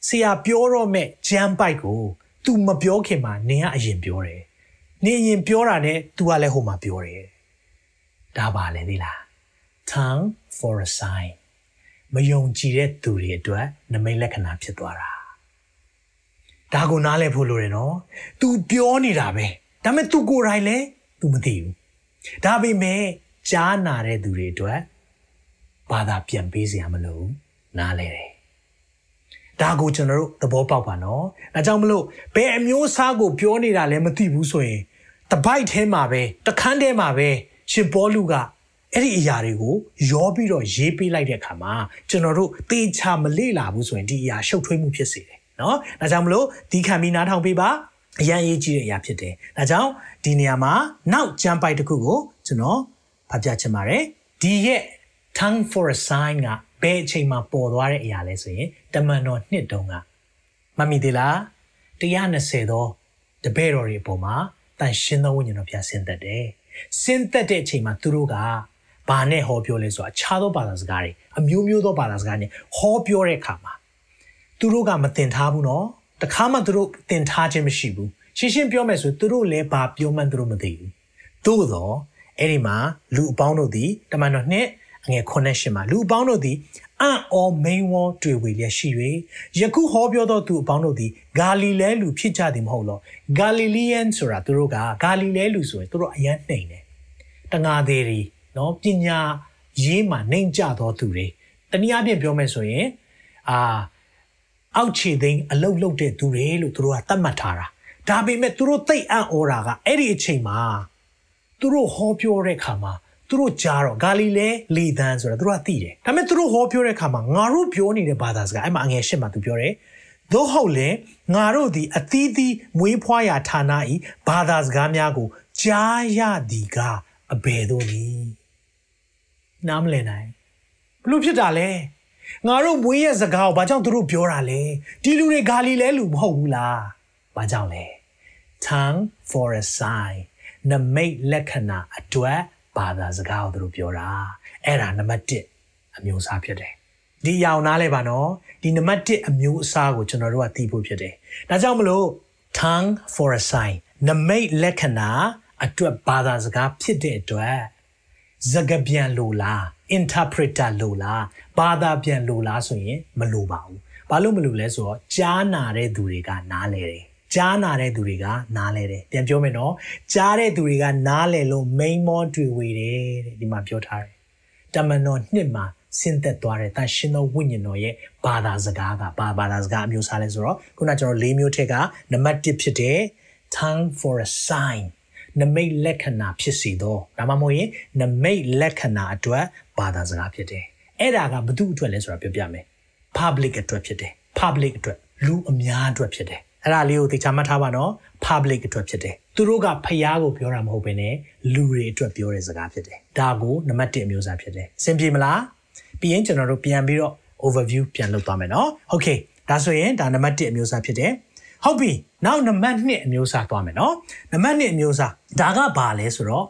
Speaker 2: ဆရာပြောတော့မဲ့ဂျမ်ပိုက်ကို तू မပြောခင်မှာနင်ကအရင်ပြောတယ်နင်အရင်ပြောတာနဲ့ तू ကလည်းဟိုမှာပြောတယ် ဒါပါလေဒီလား tongue for a sign မယုံကြည်တဲ့သူတွေအတွက်နမိတ်လက္ခဏာဖြစ်သွားတာဒါကိုနားလည်ဖို့လိုတယ်နော် तू ပြောနေတာပဲဒါပေမဲ့ तू ကိုယ်တိုင်လည်း तू မသိဘူးဒါပေမဲ့ကြားနာတဲ့သူတွေအတွက်ဘာသာပြန်ပေးစရာမလိုနားလဲတယ်ဒါကိုကျွန်တော်တို့သဘောပေါက်ပါနော်အဲကြောင့်မလို့ဘယ်အမျိုးအစားကိုပြောနေတာလဲမသိဘူးဆိုရင်တပိုက်ထဲမှာပဲတခန်းထဲမှာပဲ ရှင်ပေါလုကအဲ့ဒီအရာတွေကိုရောပြီးတော့ရေးပေးလိုက်တဲ့အခါမှာကျွန်တော်တို့သေချာမလေ့လာဘူးဆိုရင်ဒီအရာရှုပ်ထွေးမှုဖြစ်စေတယ်နော်ဒါကြောင့်မလို့ဒီခံပြီးနားထောင်ပေးပါအရန်ရေးကြည့်တဲ့အရာဖြစ်တယ်ဒါကြောင့်ဒီနေရာမှာနောက်ကြမ်းပိုက်တစ်ခုကိုကျွန်တော်ဖတ်ပြချင်ပါတယ်ဒီရဲ့ tongue for a sign ကဘယ်အချိန်မှာပေါ်သွားတဲ့အရာလဲဆိုရင်တမန်တော်နှစ်တုန်းကမမီသေးလား120သောတပည့်တော်တွေအပေါ်မှာတန်ရှင်းသောဝိညာဉ်တော်ဖျားဆင်းသက်တယ် ဆင်းသက်တဲ့အချိန်မှာသူတို့ကဘာနဲ့ဟောပြောလဲဆိုတာအခြားသောဘာသာစကားတွေအမျိုးမျိုးသောဘာသာစကားနဲ့ဟောပြောတဲ့အခါမှာသူတို့ကမတင်ထားဘူးနော်တခါမှသူတို့တင်ထားခြင်းမရှိဘူးရှင်းရှင်းပြောမယ်ဆိုသူတို့လည်းဘာပြောမှန်းသူတို့မသိဘူးသို့တော့အဲ့ဒီမှာလူအပေါင်းတို့သည်တမန်တော်နှစ်အငယ်9မှာလူအပေါင်းတို့သည် အံ့ဩမိန်ဝေါတွေ့ဝေလျက်ရှိ၍ယခုဟောပြောသောသူအပေါင်းတို့သည်ဂါလိလဲလူဖြစ်ကြသည်မဟုတ်လောဂါလိလီယန်ဆိုတာသူတို့ကဂါလိလဲလူဆိုရင်သူတို့အယမ်းနှိမ်တယ်တငါသေးတွေနော်ပညာရေးမှနှိမ်ကြသောသူတွေတနည်းအားဖြင့်ပြောမယ်ဆိုရင်အာအောက်ခြေသိမ်းအလုတ်လုတ်တဲ့သူတွေလို့သူတို့ကသတ်မှတ်ထားတာဒါပေမဲ့သူတို့သိအံ့ဩတာကအဲ့ဒီအချိန်မှာသူတို့ဟောပြောတဲ့အခါမှာ သူတို့ကြားတော့ဂါလိလဲလေသန်းဆိုတာသူတို့ကသိတယ်ဒါပေမဲ့သူတို့ဟောပြောတဲ့အခါမှာငါတို့ပြောနေတဲ့ဘာသာစကားအဲ့မှာအငယ်ရှစ်မှာသူပြောတယ်သို့ဟုတ်လေငါတို့ဒီအသီးသီးမွေးဖွားရာဌာနဤဘာသာစကားများကိုကြားရသည်ကအဘယ်သို့နည်းနားမလည်နိုင်ဘလို့ဖြစ်တာလဲငါတို့မွေးရဲ့စကားကိုဘာကြောင့်သူတို့ပြောတာလဲဒီလူတွေဂါလိလဲလူမဟုတ်ဘူးလားဘာကြောင့်လဲ tongue for a sign နမိတ်လက္ခဏာအတွက် ဘာသာစကားကိုသူတို့ပြောတာအဲ့ဒါနံပါတ်1အမျိုးအစားဖြစ်တယ်ဒီအရောင်နားလဲပါနော်ဒီနံပါတ်1အမျိုးအစားကိုကျွန်တော်တို့ကသိဖို့ဖြစ်တယ်ဒါကြောင့်မလို့ tongue for a sign နမိတ်လက္ခဏာအတွက်ဘာသာစကားဖြစ်တဲ့အတွက်စကားပြန်လို့လား interpreter လို့လားဘာသာပြန်လို့လားဆိုရင်မလို့ပါဘူးဘာလို့မလို့လဲဆိုတော့ကြားနာတဲ့သူတွေကနားလဲတယ် ကြားနာတဲ့သူတွေကနားလဲတယ်ပြန်ပြောမယ်နော်ကြားတဲ့သူတွေကနားလဲလို့မိန်မောတွေ့ဝေတယ်တဲ့ဒီမှာပြောထားတယ်တမန်တော်နှစ်မှာဆင်းသက်သွားတဲ့တန်ရှင်သောဝိညာဉ်တော်ရဲ့ဘာသာစကားကဘာဘာသာစကားအမျိုးစားလဲဆိုတော့ခုနကျွန်တော်၄မျိုးထက်ကနံပါတ်1ဖြစ်တဲ့ tongue for a sign နမိတ်လက္ခဏာဖြစ်စီသောဒါမှမဟုတ်ရင်နမိတ်လက္ခဏာအတွက်ဘာသာစကားဖြစ်တယ်အဲ့ဒါကဘသူအတွက်လဲဆိုတာပြောပြမယ် public အတွက်ဖြစ်တယ် public အတွက်လူအများအတွက်ဖြစ်တယ် အဲ့ဒါလေးကိုသိချမှတ်ထားပါနော် public အတွက်ဖြစ်တယ်သူတို့ကဖျားကိုပြောတာမဟုတ်ဘဲနဲ့လူတွေအတွက်ပြောတဲ့စကားဖြစ်တယ်ဒါကိုနံပါတ်1အမျိုးအစားဖြစ်တယ်အဆင်ပြေမလားပြီးရင်ကျွန်တော်တို့ပြန်ပြီးတော့ overview ပြန်လုပ်သွားမယ်နော် okay ဒါဆိုရင်ဒါနံပါတ်1အမျိုးအစားဖြစ်တယ်ဟုတ်ပြီနောက်နံပါတ်2အမျိုးအစားသွားမယ်နော်နံပါတ်2အမျိုးအစားဒါကဘာလဲဆိုတော့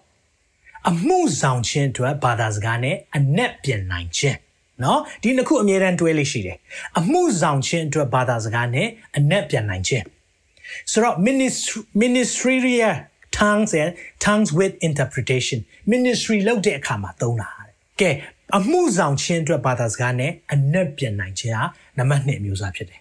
Speaker 2: အမှုဆောင်ခြင်းအတွက်ဘာသာစကားနဲ့အနက်ပြန်နိုင်ခြင်း နော်ဒီနှစ်ခုအမြဲတမ်းတွဲလေးရှိတယ်အမှုဆောင်ခြင်းအတွက်ဘာသာစကားနဲ့အနက်ပြန်နိုင်ခြင်းဆိုတော့ ministerial tongues and tongues with interpretation ministry လုပ်တဲ့အခါမှာသုံးတာကဲအမှုဆောင်ခြင်းအတွက်ဘာသာစကားနဲ့အနက်ပြန်နိုင်ခြင်းဟာနံပါတ်1အမျိုးအစားဖြစ်တယ်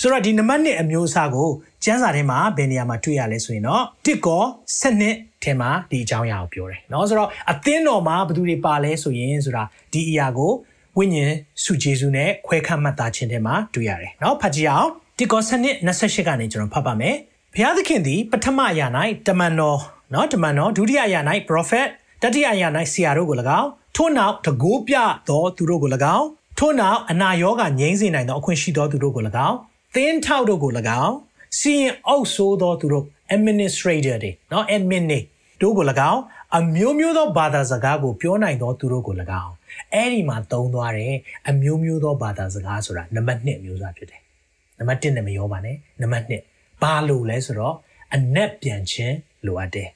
Speaker 2: ဆိုတော့ဒီနံပါတ်1အမျိုးအစားကိုကျမ်းစာထဲမှာဘယ်နေရာမှာတွေ့ရလဲဆိုရင်တော့တစ်ကောစနစ်ထဲမှာဒီအကြောင်းအရာကိုပြောတယ်เนาะဆိုတော့အသင်းတော်မှာဘယ်သူတွေပါလဲဆိုရင်ဆိုတာဒီအရာကို ဝိညာဉ်စုဂျေစုနဲ့ခွဲခန့်မှတ်သားခြင်းထဲမှာတွေ့ရတယ်။နောက်ဖတ်ကြည့်အောင်တိကောစနစ်28ကနေကျွန်တော်ဖတ်ပါမယ်။ဘုရားသခင်သည်ပထမအရာ၌တမန်တော်နော်တမန်တော်ဒုတိယအရာ၌ပရောဖက်တတိယအရာ၌ဆရာတို့ကို၎င်းထို့နောက်တကိုးပြသောသူတို့ကို၎င်းထို့နောက်အနာရောဂါငြိမ်းစေနိုင်သောအခွင့်ရှိသောသူတို့ကို၎င်းသင်းထောက်တို့ကို၎င်းစီရင်အုပ်ဆိုးသောသူတို့ administrator တွေနော် admin တွေတို့ကို၎င်းအမျိုးမျိုးသောဘာသာစကားကိုပြောနိုင်သောသူတို့ကို၎င်း အဲ့ဒီမှာသုံးသွားတယ်အမျိုးမျိုးသောဘာသာစကားဆိုတာနံပါတ်1မျိုးစားဖြစ်တယ်နံပါတ်1နဲ့မရောပါနဲ့နံပါတ်2ဘာလို့လဲဆိုတော့အနက်ပြန်ခြင်းလိုအပ်တယ်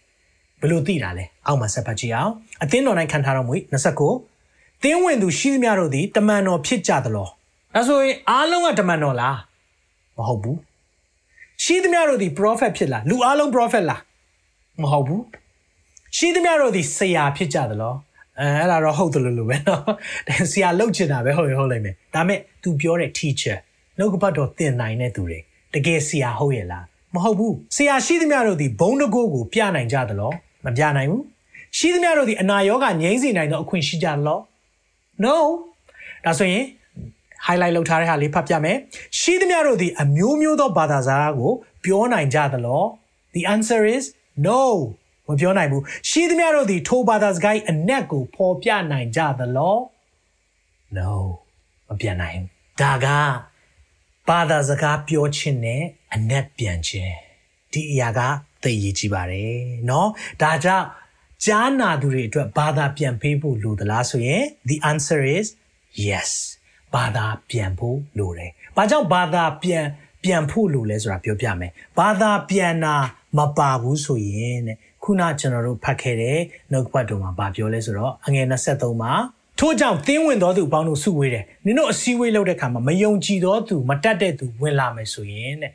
Speaker 2: ဘယ်လိုသိတာလဲအောက်မှာဆက်ဖတ်ကြည့်အောင်အသင်းတော်၌ခံထားတော်မူ29သင်းဝင်သူရှိသမျှတို့သည်တမန်တော်ဖြစ်ကြသလောဒါဆိုရင်အားလုံးကတမန်တော်လားမဟုတ်ဘူးရှိသမျှတို့သည် prophet ဖြစ်လားလူအားလုံး prophet လားမဟုတ်ဘူးရှိသမျှတို့သည်ဆရာဖြစ်ကြသလော အဲအဲ့ဒါတော့ဟုတ်တယ်လို့လို့ပဲเนาะဆရာလှုပ်ချင်တာပဲဟုတ်ရင်ဟုတ်လိမ့်မယ်ဒါမဲ့ तू ပြောတဲ့ teacher နှုတ်ကပတ်တော်သင်နိုင်တဲ့သူတွေတကယ်ဆရာဟုတ်ရဲ့လားမဟုတ်ဘူးဆရာရှိသမျှတို့သည်ဘုံတကိုးကိုပြနိုင်ကြသလောမပြနိုင်ဘူးရှိသမျှတို့သည်အနာရောဂါငြိမ်းစေနိုင်သောအခွင့်ရှိကြသလော no ဒါဆိုရင် highlight လုပ်ထားတဲ့ဟာလေးဖတ်ပြမယ်ရှိသမျှတို့သည်အမျိုးမျိုးသောဘာသာစကားကိုပြောနိုင်ကြသလော the answer is no မပြောနိုင်ဘူးရှိသမျှတို့သည်ထိုဘာသာစကားအနက်ကိုပေါ်ပြနိုင်ကြသလော no မပြနိုင်ဒါကဘာသာစကားပြောခြင်းနဲ့အနက်ပြန်ခြင်းဒီအရာကသိရကြည့်ပါတယ်เนาะဒါကြောင့်ကြားနာသူတွေအတွက်ဘာသာပြန်ပေးဖို့လိုသလားဆိုရင် the answer is yes ဘာသာပြန်ဖို့လိုတယ်။ဘာကြောင့်ဘာသာပြန်ပြန်ဖို့လိုလဲဆိုတာပြောပြမယ်။ဘာသာပြန်တာမပါဘူးဆိုရင်တဲ့ ခုနကျွန်တော်တို့ဖတ်ခဲ့တဲ့နှုတ်ပတ်တော်မှာဗာပြောလဲဆိုတော့အငယ်23မှာထို့ကြောင့်သင်းဝင်တော်သူပေါင်းတို့စုဝေးတယ်။နင်တို့အစည်းအဝေးလုပ်တဲ့ခါမှာမယုံကြည်သောသူမတတ်တဲ့သူဝင်လာမယ်ဆိုရင်တဲ့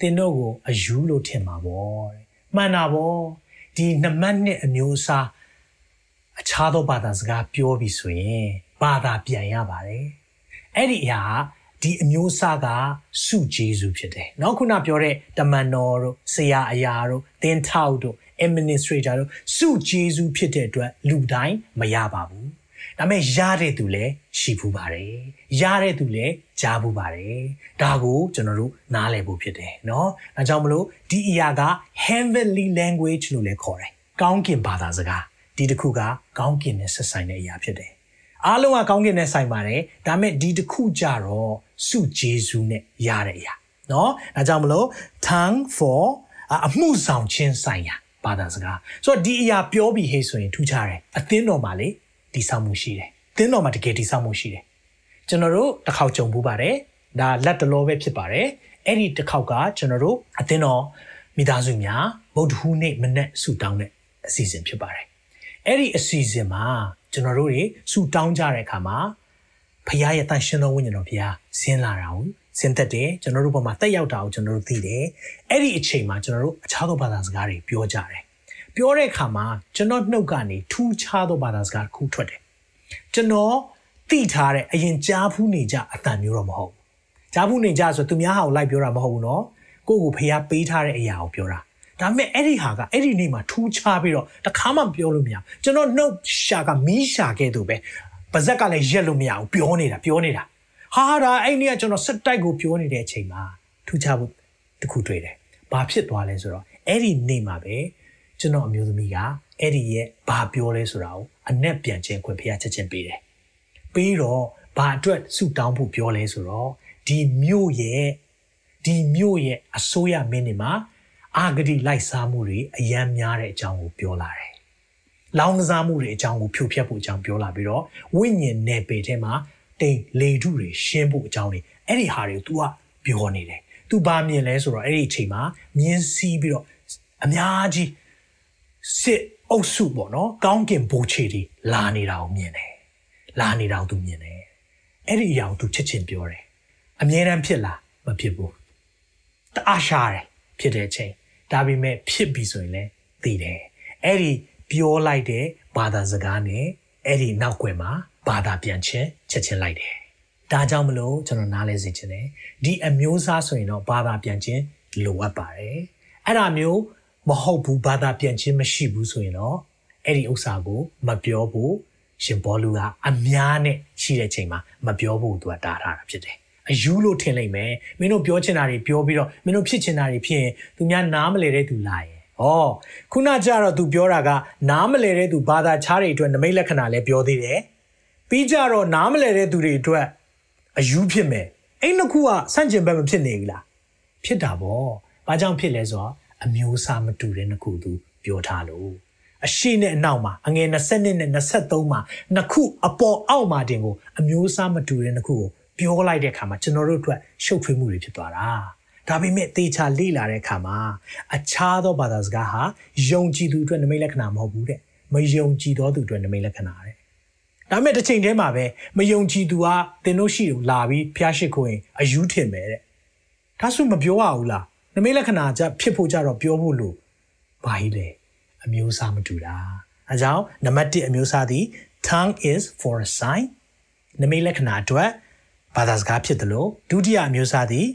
Speaker 2: သင်တို့ကိုအယူလို့ထင်မှာပေါ့တဲ့။မှန်တာပေါ့။ဒီနမတ်နှစ်အမျိုးအစားအခြားသောဘာသာစကားပြောပြီးဆိုရင်ဘာသာပြန်ရပါတယ်။အဲ့ဒီအရာဒီအမျိုးအစားကစုဂျေစုဖြစ်တယ်။နောက်ခုနပြောတဲ့တမန်တော်တို့ဆရာအရာတို့သင်ထောက်တို့ administrator တို့စုဂျေစုဖြစ်တဲ့အတွက်လူတိုင်းမရပါဘူး။ဒါပေမဲ့ရတဲ့သူလည်းရှိဘူးပါတယ်။ရတဲ့သူလည်းကြားဘူးပါတယ်။ဒါကိုကျွန်တော်တို့နားလည်ဖို့ဖြစ်တယ်နော်။ဒါကြောင့်မလို့ဒီအရာက heavenly language လို့လည်းခေါ်တယ်။ကောင်းကင်ဘာသာစကားဒီတစ်ခုကကောင်းကင်နဲ့ဆက်ဆိုင်တဲ့အရာဖြစ်တယ်။အားလုံးကကောင်းကင်နဲ့ဆိုင်ပါတယ်။ဒါပေမဲ့ဒီတစ်ခုကြတော့စုဂျေဇုနဲ့ရတဲ့အရာနော်။ဒါကြောင့်မလို့ tongue for အမှုဆောင်ခြင်းဆိုင်ရာ ဘာသာစကားဆိုတော့ဒီအရာပြောပြီးဟေးဆိုရင်ထူးခြားတယ်အသင်းတော်မှာလေဒီဆောင်မှုရှိတယ်အသင်းတော်မှာတကယ်ဒီဆောင်မှုရှိတယ်ကျွန်တော်တို့တစ်ခေါက်ကြုံဘူးပါတယ်ဒါလက်တလောပဲဖြစ်ပါတယ်အဲ့ဒီတစ်ခေါက်ကကျွန်တော်တို့အသင်းတော်မိသားစုများဗုဒ္ဓဟူးနေ့မနေ့ဆူတောင်းတဲ့အစီအစဉ်ဖြစ်ပါတယ်အဲ့ဒီအစီအစဉ်မှာကျွန်တော်တို့တွေဆူတောင်းကြတဲ့အခါမှာဖခင်ရဲ့တန်ရှင်တော်ဝိညာဉ်တော်ဖခင်ဆင်းလာတာကို ဆင်းသက်တယ်ကျွန်တော်တို့ဘက်မှာတက်ရောက်တာကိုကျွန်တော်တို့သိတယ်အဲ့ဒီအချိန်မှာကျွန်တော်တို့အခြားသောဘာသာစကားတွေပြောကြတယ်ပြောတဲ့အခါမှာကျွန်တော်နှုတ်ကနေထူးခြားသောဘာသာစကားတစ်ခုထွက်တယ်ကျွန်တော်သိထားတဲ့အရင်ကြားဖူးနေကြအတန်မျိုးတော့မဟုတ်ဘူးကြားဖူးနေကြဆိုသူများဟာကိုလိုက်ပြောတာမဟုတ်ဘူးเนาะကိုယ့်ကိုဖះပေးထားတဲ့အရာကိုပြောတာဒါပေမဲ့အဲ့ဒီဟာကအဲ့ဒီနေ့မှာထူးခြားပြီးတော့တခါမှပြောလို့မရကျွန်တော်နှုတ်ရှာကမီးရှာခဲ့သူပဲပါဇက်ကလည်းရက်လို့မရဘူးပြောနေတာပြောနေတာ ဟာဒါအဲ့နေ့ကကျွန်တော်စက်တိုက်ကိုပြောနေတဲ့အချိန်မှာထူးခြားဖို့တခုတွေ့တယ်ဘာဖြစ်သွားလဲဆိုတော့အဲ့ဒီနေ့မှာပဲကျွန်တော်အမျိုးသမီးကအဲ့ဒီရဲ့ဘာပြောလဲဆိုတာကိုအနက်ပြန်ချင်းခွင့်ဖះချက်ချင်းပေးတယ်ပြီးတော့ဘာအတွက်ဆူတောင်းဖို့ပြောလဲဆိုတော့ဒီမြို့ရဲ့ဒီဒီမြို့ရဲ့အစိုးရမင်းတွေမှာအာဂတိလိုက်စားမှုတွေအယမ်းများတဲ့အကြောင်းကိုပြောလာတယ်။လောင်းကစားမှုတွေအကြောင်းကိုဖြိုဖျက်ဖို့အကြောင်းပြောလာပြီးတော့ဝိညာဉ်နယ်ပယ်ထဲမှာ တိမ်လေထုတွေရှင်းဖို့အကြောင်းတွေအဲ့ဒီဟာတွေကို तू ကပြောနေတယ်။ तू ဘာမြင်လဲဆိုတော့အဲ့ဒီအချိန်မှာမြင်းစီးပြီးတော့အများကြီးစစ်အုပ်စုပေါ့နော်ကောင်းကင်ဘိုးချီတွေလာနေတာကိုမြင်တယ်။လာနေတာကို तू မြင်တယ်။အဲ့ဒီအရာကို तू ချစ်ချင်းပြောတယ်။အမြဲတမ်းဖြစ်လားမဖြစ်ဘူး။တအားရှားတယ်ဖြစ်တဲ့အချိန်ဒါပေမဲ့ဖြစ်ပြီဆိုရင်လည်းသိတယ်အဲ့ဒီပြောလိုက်တဲ့ဘာသာစကားနဲ့အဲ့ဒီနောက်ွယ်မှာ ဘာသာပြန်ချင်းချက်ချင်းလိုက်တယ်ဒါကြောင့်မလို့ကျွန်တော်နားလဲစေချင်တယ်ဒီအမျိုးအစားဆိုရင်တော့ဘာသာပြန်ချင်းလိုအပ်ပါတယ်အဲ့ဒါမျိုးမဟုတ်ဘူးဘာသာပြန်ချင်းမရှိဘူးဆိုရင်တော့အဲ့ဒီဥစ္စာကိုမပြောဘူးရှင်ဘောလူကအများနဲ့ရှိတဲ့ချိန်မှာမပြောဖို့သူကတားထားတာဖြစ်တယ်အယူလို့ထင်လိုက်မယ်မင်းတို့ပြောချင်တာတွေပြောပြီးတော့မင်းတို့ဖြစ်ချင်တာတွေဖြစ်ရင်သူများနားမလဲတဲ့သူလာရင်ဩခုနကျတော့ तू ပြောတာကနားမလဲတဲ့သူဘာသာခြားတွေအတွက်နမိတ်လက္ခဏာလည်းပြောသေးတယ် ပြီးကြတော့နားမလဲတဲ့သူတွေအတွက်အယူဖြစ်မယ်အဲ့နှစ်ခုကဆန့်ကျင်ဘက်မဖြစ်နေဘူးလားဖြစ်တာပေါ့ဘာကြောင့်ဖြစ်လဲဆိုတော့အမျိုးအစားမတူတဲ့နှစ်ခုသူပြောထားလို့အရှိနဲ့အနောက်မှာအငယ်20နဲ့23မှာနှစ်ခုအပေါ်အောက်မှာတင်ကိုအမျိုးအစားမတူတဲ့နှစ်ခုကိုပြောလိုက်တဲ့အခါမှာကျွန်တော်တို့အတွက်ရှုပ်ထွေးမှုတွေဖြစ်သွားတာဒါပေမဲ့တေချာလေ့လာတဲ့အခါမှာအခြားသောဘာသာစကားဟာယုံကြည်သူအတွက်နမိတ်လက္ခဏာမဟုတ်ဘူးတဲ့မယုံကြည်သောသူအတွက်နမိတ်လက္ခဏာတဲ့ ဒါပေမဲ့တစ်ချိန်တည်းမှာပဲမယုံကြည်သူဟာသင်တို့ရှိကိုလာပြီးဖျားရှိခိုးရင်အယူထင်မယ်တဲ့ဒါဆိုမပြောရဘူးလားနမိတ်လက္ခဏာကြဖြစ်ဖို့ကြတော့ပြောဖို့လို့ဘာကြီးလဲအမျိုးအစားမတူတာအဲကြောင့်နံပါတ်1အမျိုးအစားသည် tongue is for a sign နမိတ်လက္ခဏာအတွက်ဘာသာစကားဖြစ်တယ်လို့ဒုတိယအမျိုးအစားသည်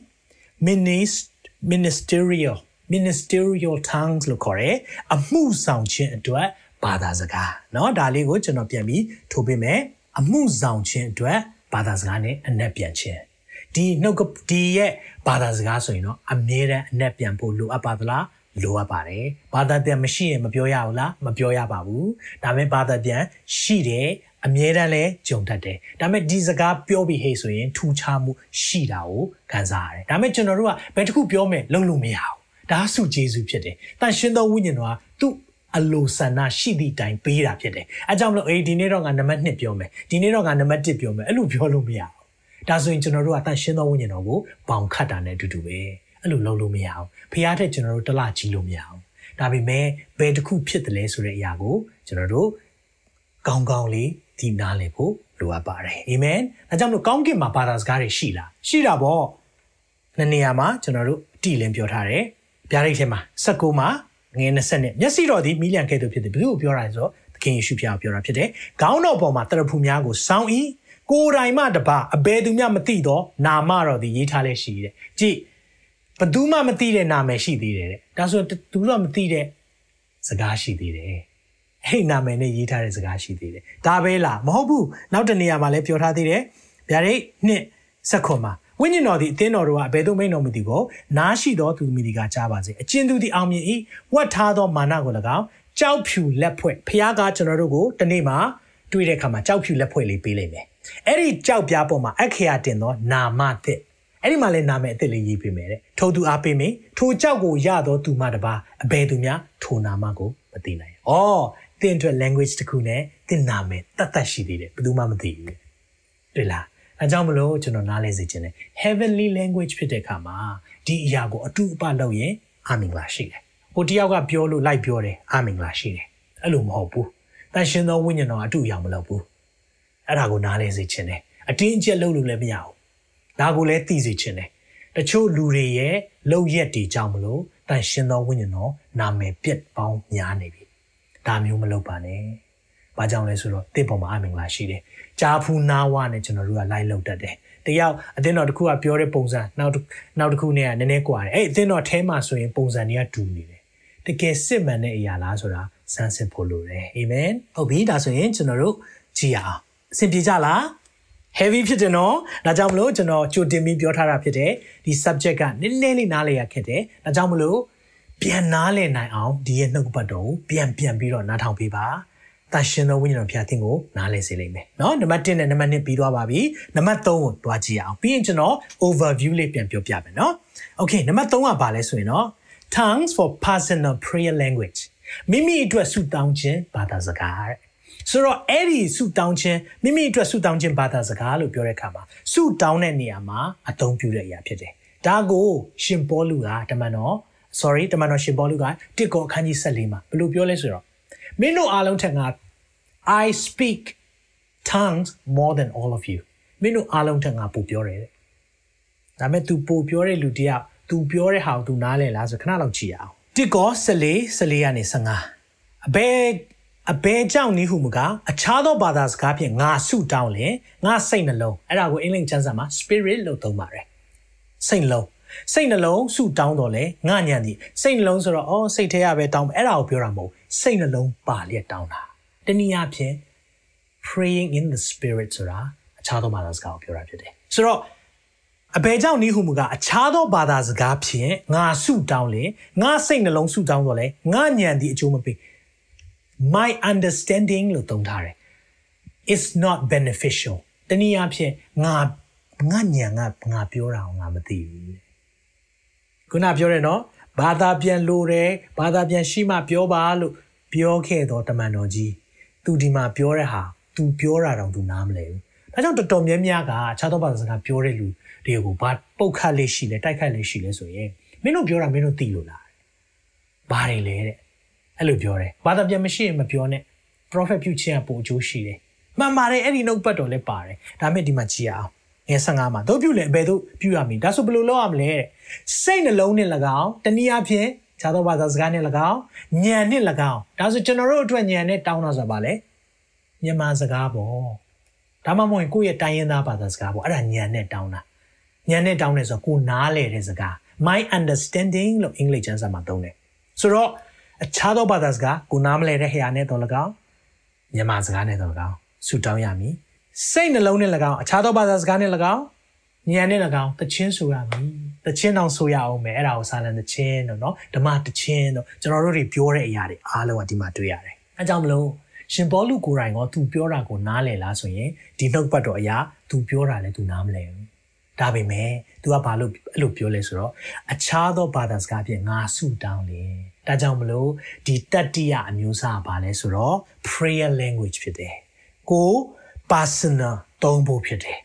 Speaker 2: ministerial ministerial tongues လို့ခေါ်တယ်အမှုဆောင်ခြင်းအတွက် ဘာသာစကားเนาะဒါလေးကိုကျွန်တော်ပြန်ပြီးထိုးပေးမယ်အမှုဆောင်ခြင်းအတွက်ဘာသာစကားနဲ့အနက်ပြန်ခြင်းဒီနှုတ်ဒီရဲ့ဘာသာစကားဆိုရင်တော့အမြဲတမ်းအနက်ပြန်ဖို့လိုအပ်ပါသလားလိုအပ်ပါတယ်ဘာသာပြန်မရှိရင်မပြောရဘူးလားမပြောရပါဘူးဒါပေမဲ့ဘာသာပြန်ရှိတယ်အမြဲတမ်းလဲကြုံတတ်တယ်ဒါပေမဲ့ဒီစကားပြောပြီးဟေ့ဆိုရင်ထူခြားမှုရှိတာကိုခံစားရတယ်ဒါပေမဲ့ကျွန်တော်တို့ကဘယ်တစ်ခုပြောမယ်လုံးလို့မရဘူးဒါဆုကျေးဇူးဖြစ်တယ်တန်ရှင်းသောဝိညာဉ်တော်ကသူ့ အလိုဆန္ဒရှိသည့်တိုင်ပေးတာဖြစ်တယ်အဲကြောင့်မလို့အေးဒီနေ့တော့ငါနံပါတ်1ပြောမယ်ဒီနေ့တော့ငါနံပါတ်1ပြောမယ်အဲ့လိုပြောလို့မရဘူးဒါဆိုရင်ကျွန်တော်တို့ကတန်ရှင်းသောဝိညာဉ်တော်ကိုပေါင်ခတ်တာနဲ့အတူတူပဲအဲ့လိုလုပ်လို့မရဘူးဖះတဲ့ကျွန်တော်တို့တလကြီးလို့မရဘူးဒါပေမဲ့ဘယ်တစ်ခုဖြစ်တယ်လဲဆိုတဲ့အရာကိုကျွန်တော်တို့ကောင်းကောင်းလေးဒီနားလည်ဖို့လိုအပ်ပါတယ်အာမင်ဒါကြောင့်မလို့ကောင်းကင်မှာဘာသာစကားတွေရှိလားရှိတာပေါ့နှစ်နေရာမှာကျွန်တော်တို့အတိလင်းပြောထားတယ်ဗျာဒိတ်ထဲမှာ16မှာ ငွေ20နဲ့မျက်စိတော်သည်မိလျံကဲ့သို့ဖြစ်တယ်ဘယ်လိုပြောတာလဲဆိုတော့သခင်ယေရှုဖျားကိုပြောတာဖြစ်တယ်ခေါင်းတော်ပေါ်မှာတရဖူများကိုစောင်းဤကိုယ်တိုင်မှတပါအဘယ်သူမှမသိတော့နာမတော်သည်ရေးထားလဲရှိတယ်ကြည့်ဘသူမှမသိတဲ့နာမည်ရှိသေးတယ်တဲ့ဒါဆိုသူတို့မသိတဲ့စကားရှိသေးတယ်အဲ့နာမည်နဲ့ရေးထားတဲ့စကားရှိသေးတယ်ဒါပဲလားမဟုတ်ဘူးနောက်တနေရာမှာလည်းပြောထားသေးတယ်ဗျာဒိတ်နှစ်ဆက်ခွန်မှာ ဝိညာဉ်တော်သည်အသင်းတော်တို့ကအဘယ်သို့မိန်တော်မူသည်ကိုနားရှိသောသူမိဒီကကြားပါစေအကျဉ်သူသည်အောင်မြင်၏ဝတ်ထားသောမာနကို၎င်းကြောက်ဖြူလက်ဖွဲ့ဖះကကျွန်တော်တို့ကိုတနေ့မှာတွေ့တဲ့အခါမှာကြောက်ဖြူလက်ဖွဲ့လေးပေးလိုက်မယ်အဲ့ဒီကြောက်ပြားပေါ်မှာအခရာတင်သောနာမသစ်အဲ့ဒီမှာလည်းနာမည်အသစ်လေးရေးပေးမယ်တဲ့ထိုသူအားပေးမယ်ထိုကြောက်ကိုရသောသူမှတပါအဘယ်သူများထိုနာမကိုမသိနိုင်။အော်တင်အတွက် language တစ်ခုနဲ့တင်နာမည်တတ်တတ်ရှိသေးတယ်ဘယ်သူမှမသိဘူး။တွေ့လား။ အဲကြောင့်မလို့ကျွန်တော်နားလဲစေချင်တယ် heavenly language ဖြစ်တဲ့အခါမှာဒီအရာကိုအတူအပလုပ်ရင်အာမင်္ဂလာရှိတယ်။ဟိုတယောက်ကပြောလို့လိုက်ပြောတယ်အာမင်္ဂလာရှိတယ်။အဲ့လိုမဟုတ်ဘူး။တန်ရှင်သောဝိညာဉ်တော်အတူအယောင်မလုပ်ဘူး။အဲ့ဒါကိုနားလဲစေချင်တယ်။အတင်းအကျပ်လုပ်လို့လည်းမရဘူး။ဒါကိုလည်းသိစေချင်တယ်။တချို့လူတွေရဲ့လောက်ရက်တွေကြောင့်မလို့တန်ရှင်သောဝိညာဉ်တော်နာမည်ပြက်ပေါင်းများနေပြီ။ဒါမျိုးမလုပ်ပါနဲ့။ဘာကြောင့်လဲဆိုတော့တင့်ပေါ်မှာအမင်္ဂလာရှိတယ်။ ဂျာဖူနာဝနဲ့ကျွန်တော်တို့ကလိုက်လောက်တတ်တယ်။တယောက်အသင်းတော်တစ်ခုကပြောတဲ့ပုံစံနောက်နောက်တစ်ခုနဲ့ကနည်းနည်းကွာတယ်။အဲ့အသင်းတော်အဲမှာဆိုရင်ပုံစံတွေကတူနေတယ်။တကယ်စစ်မှန်တဲ့အရာလားဆိုတာစမ်းစစ်ဖို့လိုတယ်။အာမင်။ဟုတ်ပြီဒါဆိုရင်ကျွန်တော်တို့ကြည့်ရအောင်။အဆင်ပြေကြလား။ heavy ဖြစ်တယ်နော်။ဒါကြောင့်မလို့ကျွန်တော်ကြိုတင်ပြီးပြောထားတာဖြစ်တယ်။ဒီ subject ကနည်းနည်းလေးနားလည်ရခက်တယ်။ဒါကြောင့်မလို့ပြန်နားလည်နိုင်အောင်ဒီရဲ့နှုတ်ပတ်တော်ကိုပြန်ပြန်ပြီးတော့နားထောင်ပေးပါ။ တ တန်ရှင်သောဝိညာဉ်တော်ဖျားသင်ကိုနားလည်စေလိမ့်မယ်เนาะနံပါတ်1နဲ့နံပါတ်2ပြီးသွားပါပြီနံပါတ်3ကိုတွားကြည့်အောင်ပြီးရင်ကျွန်တော် overview လေးပြန်ပြောပြမယ်เนาะ okay နံပါတ်3ကဘာလဲဆိုရင်เนาะ tongues for personal prayer language မိမိအတွက်ဆုတောင်းခြင်းဘာသာစကားတဲ့ဆိုတော့အဲ့ဒီဆုတောင်းခြင်းမိမိအတွက်ဆုတောင်းခြင်းဘာသာစကားလို့ပြောတဲ့အခါမှာဆုတောင်းတဲ့နေရာမှာအသုံးပြုတဲ့အရာဖြစ်တယ်ဒါကိုရှင်ပေါလုကတမန်တော် sorry တမန်တော်ရှင်ပေါလုကတစ်ကောအခန်းကြီး14မှာဘယ်လိုပြောလဲဆိုတော့ မင်းတို့အားလုံးထက်ငါ I speak tongues more than all of you မင်းတို့အားလုံးထက်ငါပိုပြောတယ်ဒါပေမဲ့ तू ပိုပြောတဲ့လူတယောက် तू ပြောတဲ့ဟာကို तू နားလည်လားဆိုခဏလောက်ကြည့်အောင်တစ်ကော14 14ကနေ15အဘယ်အဘယ်ကြောင့်နီးဟုမကအခြားသောဘာသာစကားဖြင့်ငါဆုတောင်းလင်ငါစိတ်နှလုံးအဲ့ဒါကိုအင်္ဂလိပ်ကျမ်းစာမှာ spirit လို့သုံးပါတယ်စိတ်နှလုံးစိတ်နှလုံးဆုတောင်းတော့လေငါညံသည်စိတ်နှလုံးဆိုတော့အော်စိတ်ထဲရပဲတောင်းအဲ့ဒါကိုပြောတာမဟုတ် စိတ်နှလုံးပါလျက်တောင်းတာတနည်းအားဖြင့် praying in the spirit ဆိုတာအခြားသောဘာသာစကားကိုပြောတာဖြစ်တယ်ဆိုတော့အဘယ်ကြောင့်နည်းဟုမူကအခြားသောဘာသာစကားဖြင့်ငါဆုတောင်းလေငါစိတ်နှလုံးဆုတောင်းတော့လေငါညံသည်အကျိုးမပေး my understanding လို့သုံးထားတယ် is not beneficial တနည်းအားဖြင့်ငါငါညံငါငါပြောတာကိုငါမသိဘူးခုနပြောတယ်နော် ဘာသာပြန်လို့တယ်ဘာသာပြန်ရှိမှပြောပါလို့ပြောခဲ့တော့တမန်တော်ကြီးသူဒီမှာပြောတဲ့ဟာ तू ပြောတာတော့ तू နားမလဲဘူးဒါကြောင့်တော်တော်များများကခြားသောဘာသာစကားပြောတဲ့လူတွေကိုဘာပုတ်ခတ်လေးရှိလဲတိုက်ခတ်လေးရှိလဲဆိုရင်မင်းတို့ပြောတာမင်းတို့သိလို့လားဘာတွေလဲတဲ့အဲ့လိုပြောတယ်ဘာသာပြန်မရှိရင်မပြောနဲ့ prophet ပြုခြင်းကပိုအကျိုးရှိတယ်မှန်ပါတယ်အဲ့ဒီနှုတ်ပတ်တော်လည်းပါတယ်ဒါမဲ့ဒီမှာကြည့်အောင် ငယ်15မှာတို့ပြုလဲအဘယ်သို့ပြုရမလဲဒါဆိုဘယ်လိုလုပ်ရမလဲတဲ့စိတ်နှလုံးနဲ့၎င်းတနည်းအားဖြင့်ခြားသောဘာသာစကားနဲ့၎င်းညံနဲ့၎င်းဒါဆိုကျွန်တော်တို့အတွက်ညံနဲ့တောင်းတာဆိုတာဘာလဲမြန်မာစကားပေါ့ဒါမှမဟုတ်ကိုယ့်ရဲ့တိုင်းရင်းသားဘာသာစကားပေါ့အဲ့ဒါညံနဲ့တောင်းတာညံနဲ့တောင်းတယ်ဆိုတော့ကိုနားလေတဲ့စကား my understanding လို့အင်္ဂလိပ်ကျမ်းစာမှာသုံးတယ်ဆိုတော့အခြားသောဘာသာစကားကိုနားမလဲတဲ့ဟရာနဲ့တော့၎င်းမြန်မာစကားနဲ့တော့၎င်းဆူတောင်းရမည် စိတ်နှလုံးနဲ့၎င်းအခြားသောဘာသာစကားနဲ့၎င်းဉာဏ်နဲ့၎င်းတချင်းဆိုရမည်တချင်းတောင်ဆိုရအောင်မယ်အဲ့ဒါကိုစာလံတချင်းတော့เนาะဓမ္မတချင်းတော့ကျွန်တော်တို့တွေပြောတဲ့အရာတွေအားလုံးကဒီမှာတွေ့ရတယ်အဲကြောင့်မလို့ရှင်ဘောလူကိုယ်တိုင်ကသူပြောတာကိုနားလည်လားဆိုရင်ဒီနှုတ်ပတ်တော်အရာသူပြောတာလည်းသူနားမလဲဘူးဒါပေမဲ့ तू ကဘာလို့အဲ့လိုပြောလဲဆိုတော့အခြားသောဘာသာစကားဖြင့်ငါဆုတောင်းတယ်ဒါကြောင့်မလို့ဒီတတ္တိယအမျိုးအစားဘာလဲဆိုတော့ prayer language ဖြစ်တယ်ကို personal သုံးဖို့ဖြစ်တယ်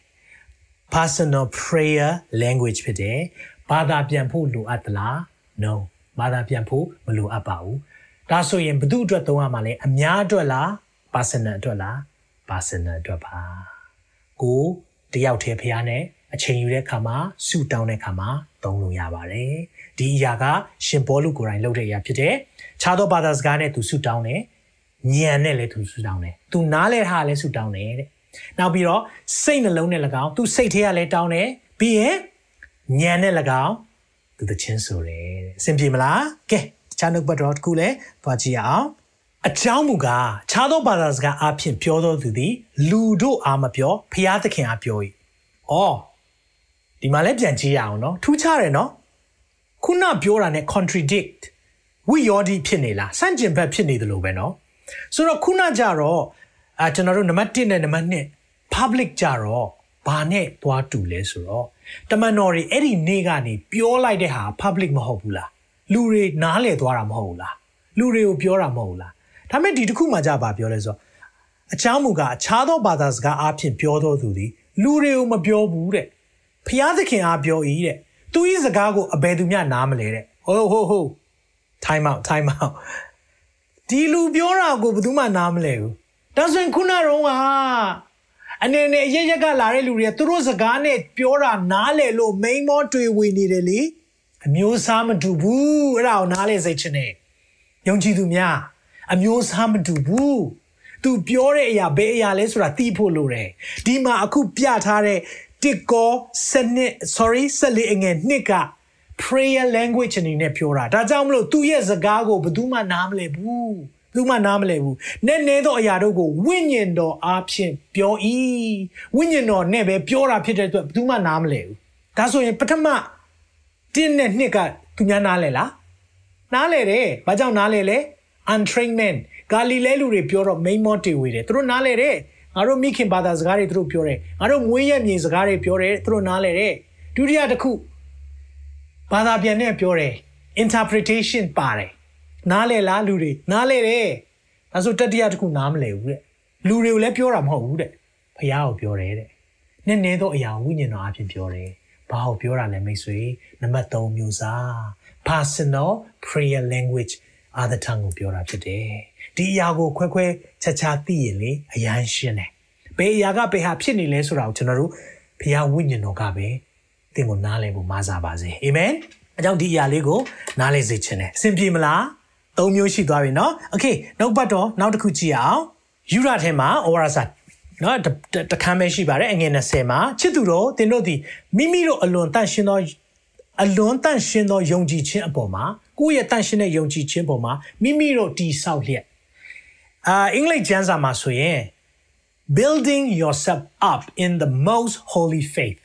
Speaker 2: personal prayer language ဖြစ်တယ်ဘာသာပြန်ဖို့လိုအပ်သလား no ဘာသာပြန်ဖို့မလိုအပ်ပါဘူးဒါဆိုရင်ဘသူအတွက်သုံးရမှာလဲအများအတွက်လား personal အတွက်လား personal အတွက်ပါကိုတယောက်တည်းဖះနဲ့အချိန်ယူတဲ့အခါမှာဆူတောင်းတဲ့အခါမှာသုံးလို့ရပါတယ်ဒီအရာကရှင်ဘောလူကိုယ်တိုင်လုပ်တဲ့အရာဖြစ်တယ်ခြားသောဘာသာစကားနဲ့သူဆူတောင်းတယ် ညံနဲ့လည်းသူဆူတောင်းတယ်သူနားလဲထားလည်းဆူတောင်းတယ်တဲ့နောက်ပြီးတော့စိတ်နှလုံးနဲ့၎င်းသူစိတ်ထဲကလည်းတောင်းတယ်ပြီးရင်ညံနဲ့၎င်းသူသချင်းဆိုတယ်တဲ့အဆင်ပြေမလားကဲချာနုတ်ဘတ်တော်တခုလည်းသွားကြည့်အောင်အကြောင်းမူကားခြားသောဘာသာစကားအဖြစ်ပြောသောသူသည်လူတို့အားမပြောဖျားသခင်အားပြော၏။အော်ဒီမှာလည်းပြန်ကြည့်ရအောင်နော်ထူးခြားတယ်နော်ခုနပြောတာ ਨੇ contradict ဝိယောဒီဖြစ်နေလားစန့်ကျင်ဘက်ဖြစ်နေတယ်လို့ပဲနော် ဆိုတော့ခုနကြတော့အာကျွန်တော်တို့နံပါတ်1နဲ့နံပါတ်2 public ကြတော့ဘာနဲ့သွားတူလဲဆိုတော့တမန်တော်တွေအဲ့ဒီနေ့ကနေပြောလိုက်တဲ့ဟာ public မဟုတ်ဘူးလားလူတွေနားလည်သွားတာမဟုတ်ဘူးလားလူတွေကိုပြောတာမဟုတ်ဘူးလားဒါမဲ့ဒီတစ်ခုမှကြပါပြောလဲဆိုတော့အချောင်းမူကအခြားသောဘာသာစကားအဖြစ်ပြောသောသူသည်လူတွေကိုမပြောဘူးတဲ့ဖျားသခင်အားပြော၏တဲ့သူ၏စကားကိုအဘယ်သူမျှနားမလဲတဲ့ဟုတ်ဟုတ်ဟုတ် time out time out ဒီလူပြောတာကိုဘယ်သူမှနားမလဲဘူးဒါဆိုရင်ခုနတော့ကအနေနဲ့အရရက်ကလာတဲ့လူတွေကသူတို့စကားနဲ့ပြောတာနားလေလို့မိန်မောတွေ့ဝေနေတယ်လေအမျိုးစားမတူဘူးအဲ့ဒါကိုနားလေစိတ်ချင်တယ်ယုံကြည်သူများအမျိုးစားမတူဘူးသူပြောတဲ့အရာဘယ်အရာလဲဆိုတာသိဖို့လိုတယ်ဒီမှာအခုပြထားတဲ့တစ်ကောစနစ် sorry ဆက်လေးအငယ်နှစ်က prayer language အနေနဲ့ပြောတာဒါကြောင့်မလို့သူ့ရဲ့စကားကိုဘယ်သူမှနားမလည်ဘူးဘယ်သူမှနားမလည်ဘူးနည်းနည်းသောအရာတို့ကိုဝိညာဉ်တော်အားဖြင့်ပြော၏ဝိညာဉ်တော်နဲ့ပဲပြောတာဖြစ်တဲ့အတွက်ဘယ်သူမှနားမလည်ဘူးဒါဆိုရင်ပထမတင်းနဲ့နှစ်ကသူများနားလဲလားနားလဲတယ်ဘာကြောင့်နားလဲလဲ untrained man ဂါလိလဲလူတွေပြောတော့မိန်မောတေဝေတယ်သူတို့နားလဲတယ်ငါတို့မိခင်ဘာသာစကားတွေသူတို့ပြောတယ်ငါတို့မွေးရမြေစကားတွေပြောတယ်သူတို့နားလဲတယ်ဒုတိယတစ်ခု ဘာသာပြန်နဲ့ပြောတယ် interpretation ပါတယ်နားလဲလားလူတွေနားလဲတယ်ဒါဆိုတတိယတစ်ခုနားမလဲဘူးတဲ့လူတွေကိုလည်းပြောတာမဟုတ်ဘူးတဲ့ဖះကိုပြောတယ်တဲ့နည်းနည်းသောအရာဝိညာဉ်တော်အဖြစ်ပြောတယ်ဘာကိုပြောတာလဲမိတ်ဆွေနံပါတ်3မျိုးစား personal prayer language အာသထံကိုပြောတာဖြစ်တယ်ဒီအရာကိုခွဲခွဲခြားခြားသိရင်လေအရန်ရှင်းတယ်ဘယ်အရာကဘယ်ဟာဖြစ်နေလဲဆိုတာကိုကျွန်တော်တို့ဖះဝိညာဉ်တော်ကပဲသ င်ကိုနားလည်ဖို့မစားပါစေအာမင်အကြောင်းဒီအရာလေးကိုနားလည်စေခြင်းတယ်အဆင်ပြေမလားသုံးမျိုးရှိသွားပြီเนาะโอเคနောက်ပတ်တော့နောက်တစ်ခုကြည့်အောင်ယူရထဲမှာဩဝါဒစာနော်တခမ်းပဲရှိပါတယ်အငယ်20မှာချစ်သူတို့သင်တို့သည်မိမိတို့အလွန်တန့်ရှင်းသောအလွန်တန့်ရှင်းသောယုံကြည်ခြင်းအပေါ်မှာကိုယ့်ရဲ့တန့်ရှင်းတဲ့ယုံကြည်ခြင်းပေါ်မှာမိမိတို့တည်ဆောက်လျက်အာအင်္ဂလိပ်ကျမ်းစာမှာဆိုရင် building yourself up in the most holy faith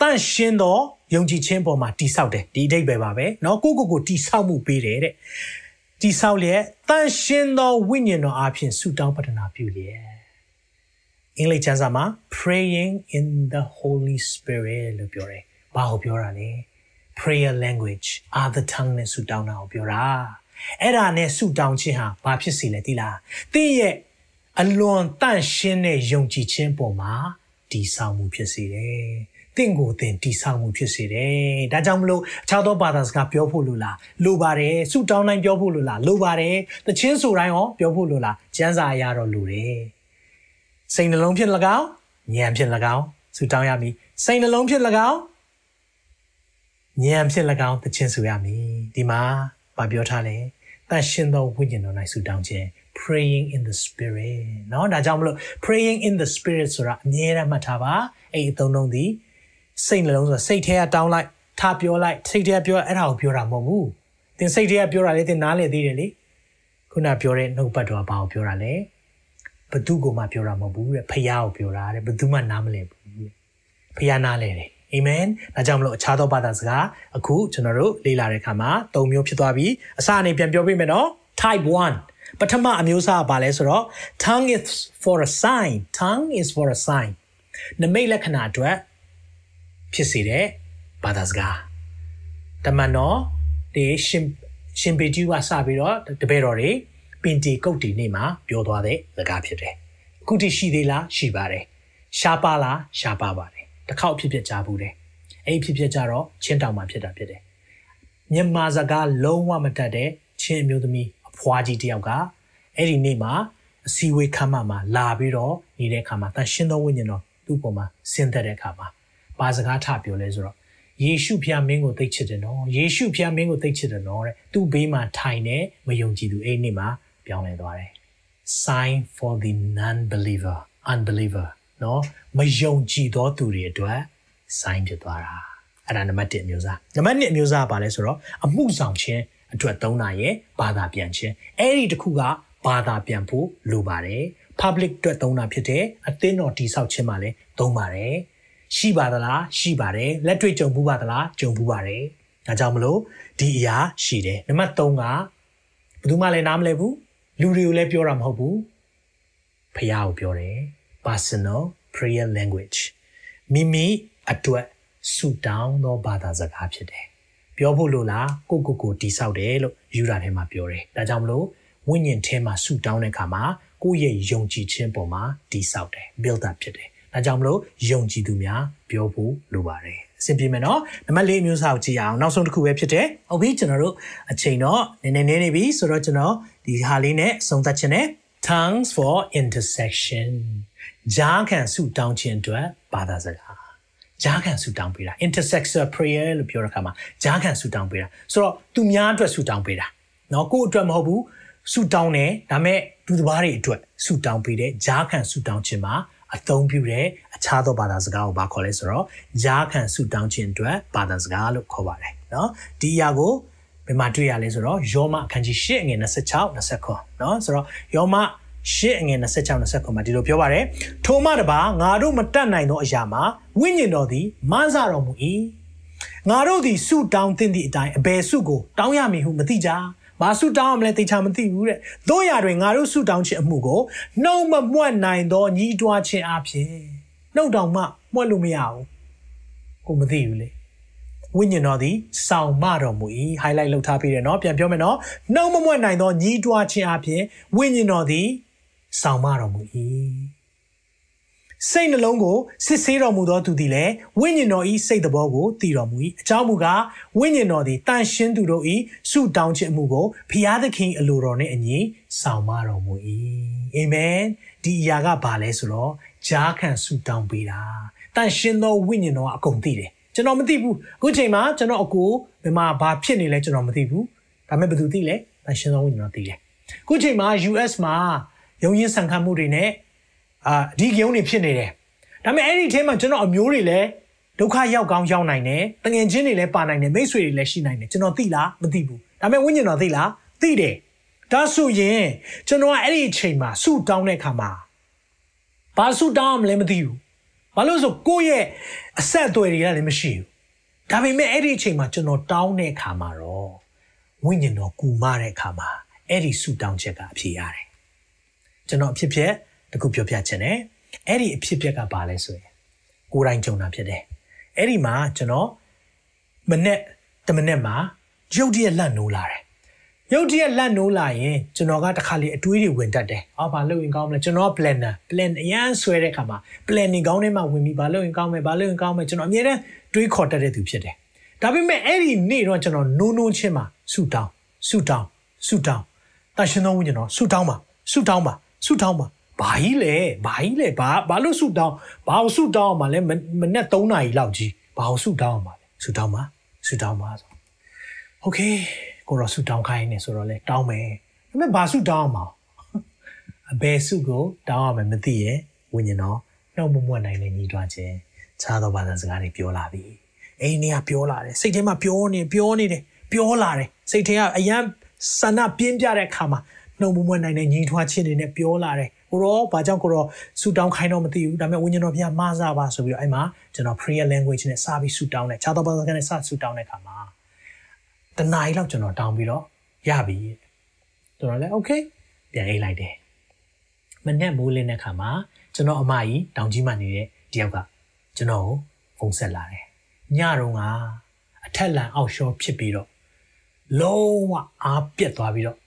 Speaker 2: တန့်ရှင်းသောယုံကြည်ခြင်းပေါ်မှာတည်ဆောက်တယ်ဒီအဓိပ္ပာယ်ပါပဲเนาะကိုကိုကိုတည်ဆောက်မှုပေးတယ်တဲ့တည်ဆောက်လျက်တန့်ရှင်းသောဝိညာဉ်တော်အပြင်ဆုတောင်းပတနာပြုလျက်အင်္ဂလိပ်ကျမ်းစာမှာ praying in the holy spirit လို့ပြောတယ်ဘာကိုပြောတာလဲ prayer language other tongue နဲ့ဆုတောင်းတာကိုပြောတာအဲ့ဒါနဲ့ဆုတောင်းခြင်းဟာဘာဖြစ်စီလဲသိလားသင်ရဲ့အလွန်တန့်ရှင်းတဲ့ယုံကြည်ခြင်းပေါ်မှာတည်ဆောက်မှုဖြစ်စေတယ် တင့်ကိုတင်တည်ဆောက်မှုဖြစ်စေတယ်။ဒါကြောင့်မလို့အခြားသောဘာသာစကားပြောဖို့လိုလားလိုပါတယ်။ဆုတောင်းတိုင်းပြောဖို့လိုလားလိုပါတယ်။တခြင်းဆိုတိုင်းရောပြောဖို့လိုလားကျမ်းစာအရတော့လိုတယ်။စိတ်နှလုံးဖြစ်၎င်းဉာဏ်ဖြစ်၎င်းဆုတောင်းရမည်။စိတ်နှလုံးဖြစ်၎င်းဉာဏ်ဖြစ်၎င်းတခြင်းဆိုရမည်။ဒီမှာဗာပြောထားလဲ။တန်ရှင်သောဝိညာဉ်တော်၌ဆုတောင်းခြင်း praying in the spirit เนาะဒါကြောင့်မလို့ praying in the spirit ဆိုတာအမြဲတမ်းမှတ်ထားပါအဲ့ဒီအသုံးလုံးဒီ စိတ်နှလုံးဆိုစိတ်ထဲကတောင်းလိုက်ထားပြောလိုက်စိတ်ထဲကပြောအဲ့ဒါကိုပြောတာမဟုတ်ဘူးသင်စိတ်ထဲကပြောတာလေသင်နားလည်သေးတယ်လေခုနပြောတဲ့နှုတ်ပတ်တော်ဘာကိုပြောတာလဲဘသူကိုမှပြောတာမဟုတ်ဘူးတဲ့ဖះကိုပြောတာတဲ့ဘသူမှနားမလည်ဘူးဖះနားလည်တယ်အာမင်ဒါကြောင့်မလို့အခြားသောဘာသာစကားအခုကျွန်တော်တို့လေ့လာတဲ့အခါမှာ၃မျိုးဖြစ်သွားပြီအစအနေပြန်ပြောပြမယ်နော် type 1ပထမအမျိုးအစားကဘာလဲဆိုတော့ tongue is for a sign tongue is for a sign နမိတ်လက္ခဏာအတွက် ဖြစ်စေတဲ့ဘာသာစကားတမန်တော်ဒီရှင်ရှင်ပေတူကစပြီးတော့တပည့်တော်တွေပင်တီကုတ်တီနေ့မှာပြောသွားတဲ့စကားဖြစ်တယ်အခုထိရှိသေးလားရှိပါတယ်ရှားပါလားရှားပါပါတယ်တစ်ခေါက်ဖြစ်ဖြစ်ကြားဘူးတယ်အဲ့ဖြစ်ဖြစ်ကြတော့ချင်းတောင်မှာဖြစ်တာဖြစ်တယ်မြန်မာစကားလုံးဝမတတ်တဲ့ချင်းအမျိုးသမီးအဖွားကြီးတယောက်ကအဲ့ဒီနေ့မှာအစည်းအဝေးခမ်းမမှာလာပြီးတော့နေတဲ့အခါမှာတန်ရှင်းသောဝိညာဉ်တော်သူ့ပေါ်မှာဆင်းသက်တဲ့အခါမှာ ဘာစကားထပြောလဲဆိုတော့ယေရှုဖျားမင်းကိုသိချစ်တယ်နော်ယေရှုဖျားမင်းကိုသိချစ်တယ်နော်တဲ့သူ့ဘေးမှာထိုင်နေမယုံကြည်သူအဲ့နေ့မှာပြောင်းလဲသွားတယ် sign for the non believer unbeliever နော်မယုံကြည်သောသူတွေအတွက် sign ဖြစ်သွားတာအဲ့ဒါနံပါတ်1အမျိုးအစားနံပါတ်2အမျိုးအစားကဘာလဲဆိုတော့အမှုဆောင်ခြင်းအတွက်သုံးတာရဲ့ဘာသာပြန်ခြင်းအဲ့ဒီတစ်ခုကဘာသာပြန်ဖို့လိုပါတယ် public အတွက်သုံးတာဖြစ်တဲ့အသင်းတော်တိဆောက်ခြင်းမှာလည်းသုံးပါတယ် ရှိပါသလားရှိပါတယ်လက်တွေ့ကြုံဘူးပါသလားကြုံဘူးပါတယ်ဒါကြောင့်မလို့ဒီအရာရှိတယ်နံပါတ်3ကဘယ်သူမှလည်းနားမလဲဘူးလူတွေကိုလည်းပြောတာမဟုတ်ဘူးဖះကိုပြောတယ် personal prayer language မိမိအတွက်ဆူတောင်းသောဘာသာစကားဖြစ်တယ်ပြောဖို့လို့လားကိုကိုကိုတိဆောက်တယ်လို့ယူတာထဲမှာပြောတယ်ဒါကြောင့်မလို့ဝိညာဉ်ထဲမှာဆူတောင်းတဲ့အခါမှာကိုယ့်ရဲ့ယုံကြည်ခြင်းပေါ်မှာတိဆောက်တယ် build up ဖြစ်တယ် ဒါကြောင့်မလို့ယုံကြည်သူများပြောဖို့လိုပါတယ်အဆင်ပြေမယ်နော်နံပါတ်၄အမျိုးအစားကိုကြည့်အောင်နောက်ဆုံးတစ်ခုပဲဖြစ်တယ်ဟုတ်ပြီကျွန်တော်တို့အချိန်တော့နည်းနည်းနည်းနေပြီဆိုတော့ကျွန်တော်ဒီဟာလေးနဲ့ဆုံးသက်ခြင်းနဲ့ tongues for intercession ဂျာခံဆုတောင်းခြင်းအတွက်ဘာသာစကားဂျာခံဆုတောင်းပေးတာ intercessor prayer လို့ပြောတဲ့အခါမှာဂျာခံဆုတောင်းပေးတာဆိုတော့သူများအတွက်ဆုတောင်းပေးတာနော်ကိုယ့်အတွက်မဟုတ်ဘူးဆုတောင်းတယ်ဒါပေမဲ့သူတစ်ပါးတွေအတွက်ဆုတောင်းပေးတဲ့ဂျာခံဆုတောင်းခြင်းမှာ အသုံးပြုတဲ့အခြားသောဘာသာစကားကိုဘာခေါ်လဲဆိုတော့ဂျာခံဆုတောင်းခြင်းအတွက်ဘာသာစကားလို့ခေါ်ပါတယ်เนาะဒီအရာကိုဘယ်မှာတွေ့ရလဲဆိုတော့ယောမအခန်းကြီး၈ငွေ26 29เนาะဆိုတော့ယောမရှစ်အငယ်26 29မှာဒီလိုပြောပါတယ်ထိုမှတပါငါတို့မတတ်နိုင်သောအရာမှာဝိညာဉ်တော်သည်မဆတော်မူ၏ငါတို့သည်ဆုတောင်းသင့်သည့်အတိုင်းအဘယ်ဆုကိုတောင်းရမည်ဟုမသိကြ ဘာဆုတောင်းရမလဲသိချာမသိဘူးတဲ့တို့ရတွင်ငါတို့ဆုတောင်းခြင်းအမှုကိုနှုံမမွတ်နိုင်သောညီးတွားခြင်းအဖြစ်နှုတ်တောင်မှမွတ်လို့မရဘူးကိုမသိဘူးလေဝိညာဉ်တော်သည်စောင့်မတော်မူ၏ highlight လုပ်ထားပေးတယ်เนาะပြန်ပြောမယ်เนาะနှုံမမွတ်နိုင်သောညီးတွားခြင်းအဖြစ်ဝိညာဉ်တော်သည်စောင့်မတော်မူ၏ စိတ်နှလုံးကိုစစ်ဆေးတော်မူသောသူသည်လည်းဝိညာဉ်တော်၏စိတ်တဘောကိုသိတော်မူ၏အကြောင်းမူကားဝိညာဉ်တော်သည်တန်ရှင်းသူတို့၏ဆုတောင်းခြင်းအမှုကိုဖျားသခင်အလိုတော်နှင့်အညီဆောင်မတော်မူ၏အာမင်ဒီအရာကဘာလဲဆိုတော့ဂျားခံဆုတောင်းပေးတာတန်ရှင်းသောဝိညာဉ်တော်ကအကုန်သိတယ်ကျွန်တော်မသိဘူးအခုချိန်မှာကျွန်တော်အကိုဘယ်မှာဘာဖြစ်နေလဲကျွန်တော်မသိဘူးဒါပေမဲ့ဘယ်သူသိလဲတန်ရှင်းသောဝိညာဉ်တော်သိတယ်အခုချိန်မှာ US မှာယုံရင်းဆန်ခတ်မှုတွေနဲ့ အာအဓိကရုံးတွေဖြစ်နေတယ်ဒါပေမဲ့အဲ့ဒီထဲမှာကျွန်တော်အမျိုးတွေလည်းဒုက္ခရောက်ကောင်းရောက်နိုင်တယ်တငယ်ချင်းတွေလည်းပါနိုင်တယ်မိတ်ဆွေတွေလည်းရှိနိုင်တယ်ကျွန်တော်သိလားမသိဘူးဒါပေမဲ့ဝိညာဉ်တော်သိလားသိတယ်ဒါဆိုရင်ကျွန်တော်ကအဲ့ဒီအချိန်မှာဆူတောင်းတဲ့အခါမှာဘာဆူတောင်းအောင်လဲမသိဘူးဘာလို့ဆိုကိုယ့်ရဲ့အဆက်အသွယ်တွေကလည်းမရှိဘူးဒါပေမဲ့အဲ့ဒီအချိန်မှာကျွန်တော်တောင်းတဲ့အခါမှာတော့ဝိညာဉ်တော်ကူမတဲ့အခါမှာအဲ့ဒီဆူတောင်းချက်ကအဖြစ်ရတယ်ကျွန်တော်အဖြစ်ဖြစ် တခုပြောပြချင်တယ်အဲ့ဒီအဖြစ်ပြက်ကဘာလဲဆိုရင်ကိုယ်တိုင်ကြုံတာဖြစ်တယ်အဲ့ဒီမှာကျွန်တော်မနေ့တမနေ့မှာရုတ်တရက်လက်နိုးလာတယ်ရုတ်တရက်လက်နိုးလာရင်ကျွန်တော်ကတခါလေအတွေးတွေဝင်တတ်တယ်။အော်ဘာလုပ်ရင်ကောင်းမလဲကျွန်တော် planner plan အရန်ဆွဲတဲ့ခါမှာ planning ကောင်းထဲမှာဝင်ပြီးဘာလုပ်ရင်ကောင်းမလဲဘာလုပ်ရင်ကောင်းမလဲကျွန်တော်အမြဲတမ်းတွေးခေါ်တတ်တဲ့သူဖြစ်တယ်။ဒါပေမဲ့အဲ့ဒီနေ့တော့ကျွန်တော်နိုးနိုးချင်းမှာဆူတောင်းဆူတောင်းဆူတောင်းတရှင်တော်ဝင်ကျွန်တော်ဆူတောင်းပါဆူတောင်းပါဆူတောင်းပါ ဘာကြီးလဲဘာကြီးလဲဘာဘာလို့ဆူတောင်းဘာလို့ဆူတောင်းအောင်မလဲမနေ့3နာရီလောက်ကြီးဘာလို့ဆူတောင်းအောင်မလဲဆူတောင်းပါဆူတောင်းပါဆိုโอเคကိုတော့ဆူတောင်းခိုင်းနေဆိုတော့လေတောင်းမယ်ဒါပေမဲ့ဘာဆူတောင်းအောင်မအဘယ်ဆူကိုတောင်းရမယ်မသိရဲ့ဝิญဉ်တော်နှုတ်မမွတ်နိုင်တဲ့ညီတွားခြင်းခြားသောဘာသာစကားတွေပြောလာပြီအိမ်တွေကပြောလာတယ်စိတ်ထဲမှာပြောနေပြောနေတယ်ပြောလာတယ်စိတ်ထဲကအယံဆန္ဒပြင်းပြတဲ့အခါမှာနှုတ်မမွတ်နိုင်တဲ့ညီထွားခြင်းတွေနဲ့ပြောလာတယ် ကိုရောဘာကြောင့်ကိုရောဆူတောင်းခိုင်းတော့မသိဘူးဒါပေမဲ့ဝိညာဉ်တော်ဘုရားမဆာပါဆိုပြီးတော့အဲ့မှာကျွန်တော် prayer language နဲ့စပြီးဆူတောင်းတယ်ခြားသောဘာသာစကားနဲ့စဆူတောင်းတဲ့အခါမှာတနားရီလောက်ကျွန်တော်တောင်းပြီးတော့ရပြီကျွန်တော်လည်း okay ပြန်အိတ်လိုက်တယ်မနေ့မိုးလင်းတဲ့ခါမှာကျွန်တော်အမကြီးတောင်ကြီးမှနေတဲ့တယောက်ကကျွန်တော်ကိုဖုန်းဆက်လာတယ်ညတုန်းကအထက်လန်အောက်ရှော့ဖြစ်ပြီးတော့လုံးဝအားပြက်သွားပြီးတော့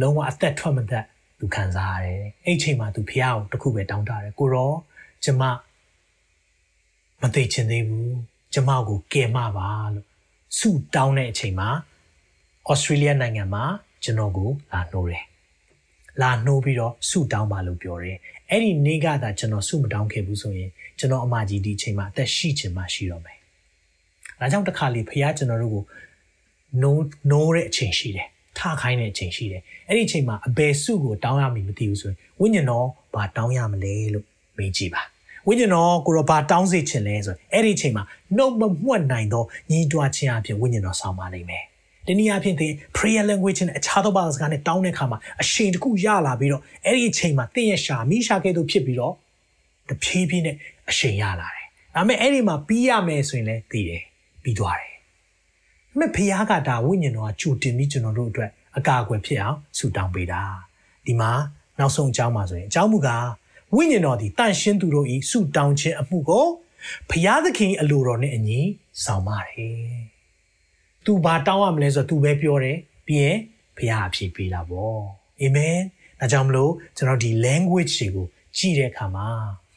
Speaker 2: လုံးဝအသက်ထွက်မသက် သူခံစားရတယ်အဲ့ချိန်မှာသူဖះကိုတခုပဲတောင်းတတယ်ကိုရောကျမမသိချင်သေးဘူးကျမကိုကယ်မပါလို့ဆုတောင်းတဲ့အချိန်မှာဩစတြေးလျနိုင်ငံမှာကျွန်တော်ကိုလာနှိုးတယ်လာနှိုးပြီးတော့ဆုတောင်းပါလို့ပြောတယ်အဲ့ဒီနေ့ကသာကျွန်တော်ဆုမတောင်းခဲ့ဘူးဆိုရင်ကျွန်တော်အမကြီးဒီအချိန်မှာအသက်ရှိချင်မှရှိတော့မယ်ဒါကြောင့်တစ်ခါလေဖះကျွန်တော်တို့ကိုနိုးနိုးတဲ့အချိန်ရှိတယ် ထခိုင်းတဲ့အချိန်ရှိတယ်အဲ့ဒီအချိန်မှာအဘယ်စုကိုတောင်းရမည်မသိဘူးဆိုရင်ဝိညာဉ်တော်ဘာတောင်းရမလဲလို့မေးကြည့်ပါဝိညာဉ်တော်ကိုရောဘာတောင်းစေချင်လဲဆိုရင်အဲ့ဒီအချိန်မှာနှုတ်မမွတ်နိုင်သောညီးတွားခြင်းအပြင်ဝိညာဉ်တော်ဆောင်ပါလိမ့်မယ်ဒီနည်းအားဖြင့်သင် prayer language နဲ့အခြားသောဘာသာစကားနဲ့တောင်းတဲ့အခါမှာအရှိန်တစ်ခုရလာပြီးတော့အဲ့ဒီအချိန်မှာသင်ရဲ့ရှာမိရှာကဲ့သို့ဖြစ်ပြီးတော့တဖြည်းဖြည်းနဲ့အရှိန်ရလာတယ်။ဒါပေမဲ့အဲ့ဒီမှာပြီးရမယ်ဆိုရင်လည်းသိတယ်ပြီးသွားတယ်။ ဒါပေမဲ့ဖခင်ကဒါဝိညာဉ်တော်ကကြိုတင်ပြီးကျွန်တော်တို့အတွက်အကာအကွယ်ဖြစ်အောင်ဆုတောင်းပေးတာဒီမှာနောက်ဆုံးအကြောင်းပါဆိုရင်အကြောင်းမူကားဝိညာဉ်တော်သည်တန့်ရှင်းသူတို့၏ဆုတောင်းခြင်းအမှုကိုဖျားသခင်အလိုတော်နဲ့အညီဆောင်ပါတယ်။ तू ဘာတောင်းရမလဲဆိုတော့ तू ပဲပြောတယ်ပြီးရင်ဖျားအဖြေပေးတာပေါ့။အာမင်။ဒါကြောင့်မလို့ကျွန်တော်ဒီ language တွေကိုကြည့်တဲ့အခါမှာ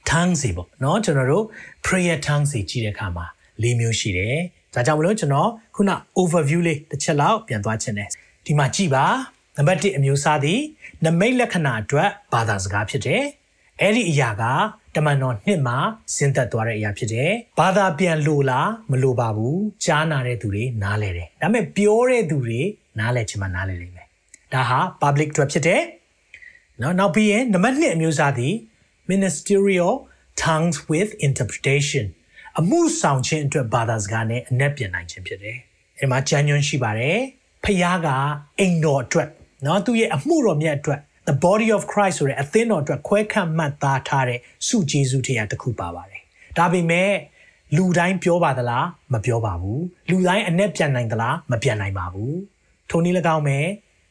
Speaker 2: tongues တွေပေါ့နော်ကျွန်တော်တို့ prayer tongues တွေကြည့်တဲ့အခါမှာ၄မျိုးရှိတယ်။ ဒါကြောင့်မလို့ကျွန်တော်ခုန overview လေးတစ်ချက်လောက်ပြန်သွားချင်တယ်။ဒီမှာကြည့်ပါနံပါတ်1အမျိုးအစားသည်နမိတ်လက္ခဏာအတွက်ဘာသာစကားဖြစ်တယ်အဲ့ဒီအရာကတမန်တော်နှစ်မှာဆင်းသက်သွားတဲ့အရာဖြစ်တယ်ဘာသာပြန်လို့လားမလို့ပါဘူးကြားနာတဲ့သူတွေနားလဲတယ်ဒါပေမဲ့ပြောတဲ့သူတွေနားလဲချင်မှနားလဲလိမ့်မယ်ဒါဟာ public အတွက်ဖြစ်တယ်နော်နောက်ပြီးရင်နံပါတ်2အမျိုးအစားသည် ministerial tongues with interpretation အမှုဆောင်ခြင်းအတွက်ဘာသာစကားနဲ့အနက်ပြင်နိုင်ခြင်းဖြစ်တယ်။အဲဒီမှာကြံညွန်းရှိပါတယ်။ဖခင်ကအိမ်တော်အတွက်နော်သူရဲ့အမှုတော်မြတ်အတွက် the body of Christ ဆိုတဲ့အသင်းတော်အတွက်ခွဲခန့်မှတ်သားထားတဲ့စုကျေးဇူးတရားတစ်ခုပါပါတယ်။ဒါပေမဲ့လူတိုင်းပြောပါသလားမပြောပါဘူး။လူတိုင်းအနက်ပြန်နိုင်သလားမပြန်နိုင်ပါဘူး။ထိုနည်း၎င်းပဲ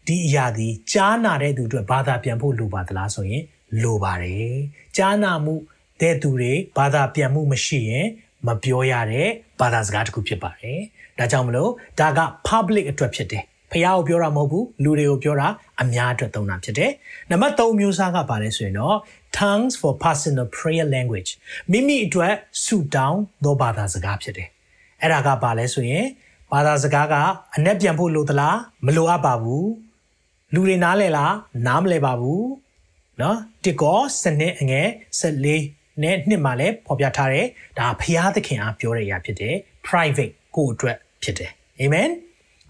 Speaker 2: ဒီအရာဒီကြားနာတဲ့သူအတွက်ဘာသာပြန်ဖို့လိုပါသလားဆိုရင်လိုပါတယ်။ကြားနာမှုတဲ့သူတွေဘာသာပြန်မှုမရှိရင် မပြောရတဲ့ဘာသာစကားတစ်ခုဖြစ်ပါတယ်။ဒါကြောင့်မလို့ဒါက public အတွက်ဖြစ်တယ်။ဖះကိုပြောတာမဟုတ်ဘူးလူတွေကိုပြောတာအများအတွက်သုံးတာဖြစ်တယ်။နံပါတ်3မျိုးစားကပါလဲဆိုရင်တော့ tongues for personal prayer language မိမိအတွက်ဆူတောင်းသောဘာသာစကားဖြစ်တယ်။အဲ့ဒါကပါလဲဆိုရင်ဘာသာစကားကအ내ပြန်ဖို့လိုသလားမလိုအပ်ပါဘူး။လူတွေနားလဲလားနားမလဲပါဘူး။နော်တစ်ကောစနစ်အငယ်14 နဲ့နှစ်မှာလည်းဖော်ပြထားတယ်ဒါဖျားသခင်အားပြောတဲ့အရာဖြစ်တယ် private ကိုအတွက်ဖြစ်တယ်အာမင်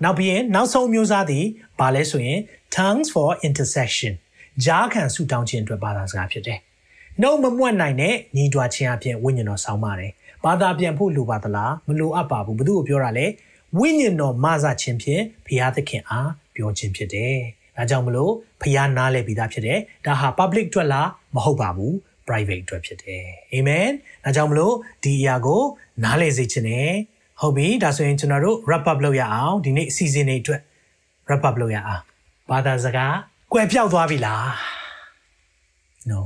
Speaker 2: နောက်ပြီးရင်နောက်ဆုံးမျိုးစားသည်ဘာလဲဆိုရင် tongues for intercession ဂျားခံဆုတောင်းခြင်းအတွက်ဘာသာစကားဖြစ်တယ်နှုတ်မမွတ်နိုင်တဲ့ညီတွားခြင်းအပြင်ဝိညာဉ်တော်ဆောင်းပါတယ်ဘာသာပြန်ဖို့လိုပါသလားမလိုအပ်ပါဘူးဘု து ကိုပြောတာလဲဝိညာဉ်တော်မဆခြင်းဖြင့်ဘုရားသခင်အားပြောခြင်းဖြစ်တယ်ဒါကြောင့်မလို့ဘုရားနားလည်ပြီးသားဖြစ်တယ်ဒါဟာ public အတွက်လားမဟုတ်ပါဘူး private အတွက်ဖြစ်တယ်အာမင်ဒါကြောင့်မလို့ဒီအရာကိုနားလည်စေခြင်းနဲ့ဟုတ်ပြီဒါဆိုရင်ကျွန်တော်တို့ wrap up လုပ်ရအောင်ဒီနေ့အစီအစဉ်တွေအတွက် wrap up လုပ်ရအောင်ဘာသာစကားကွယ်ပြောက်သွားပြီလား no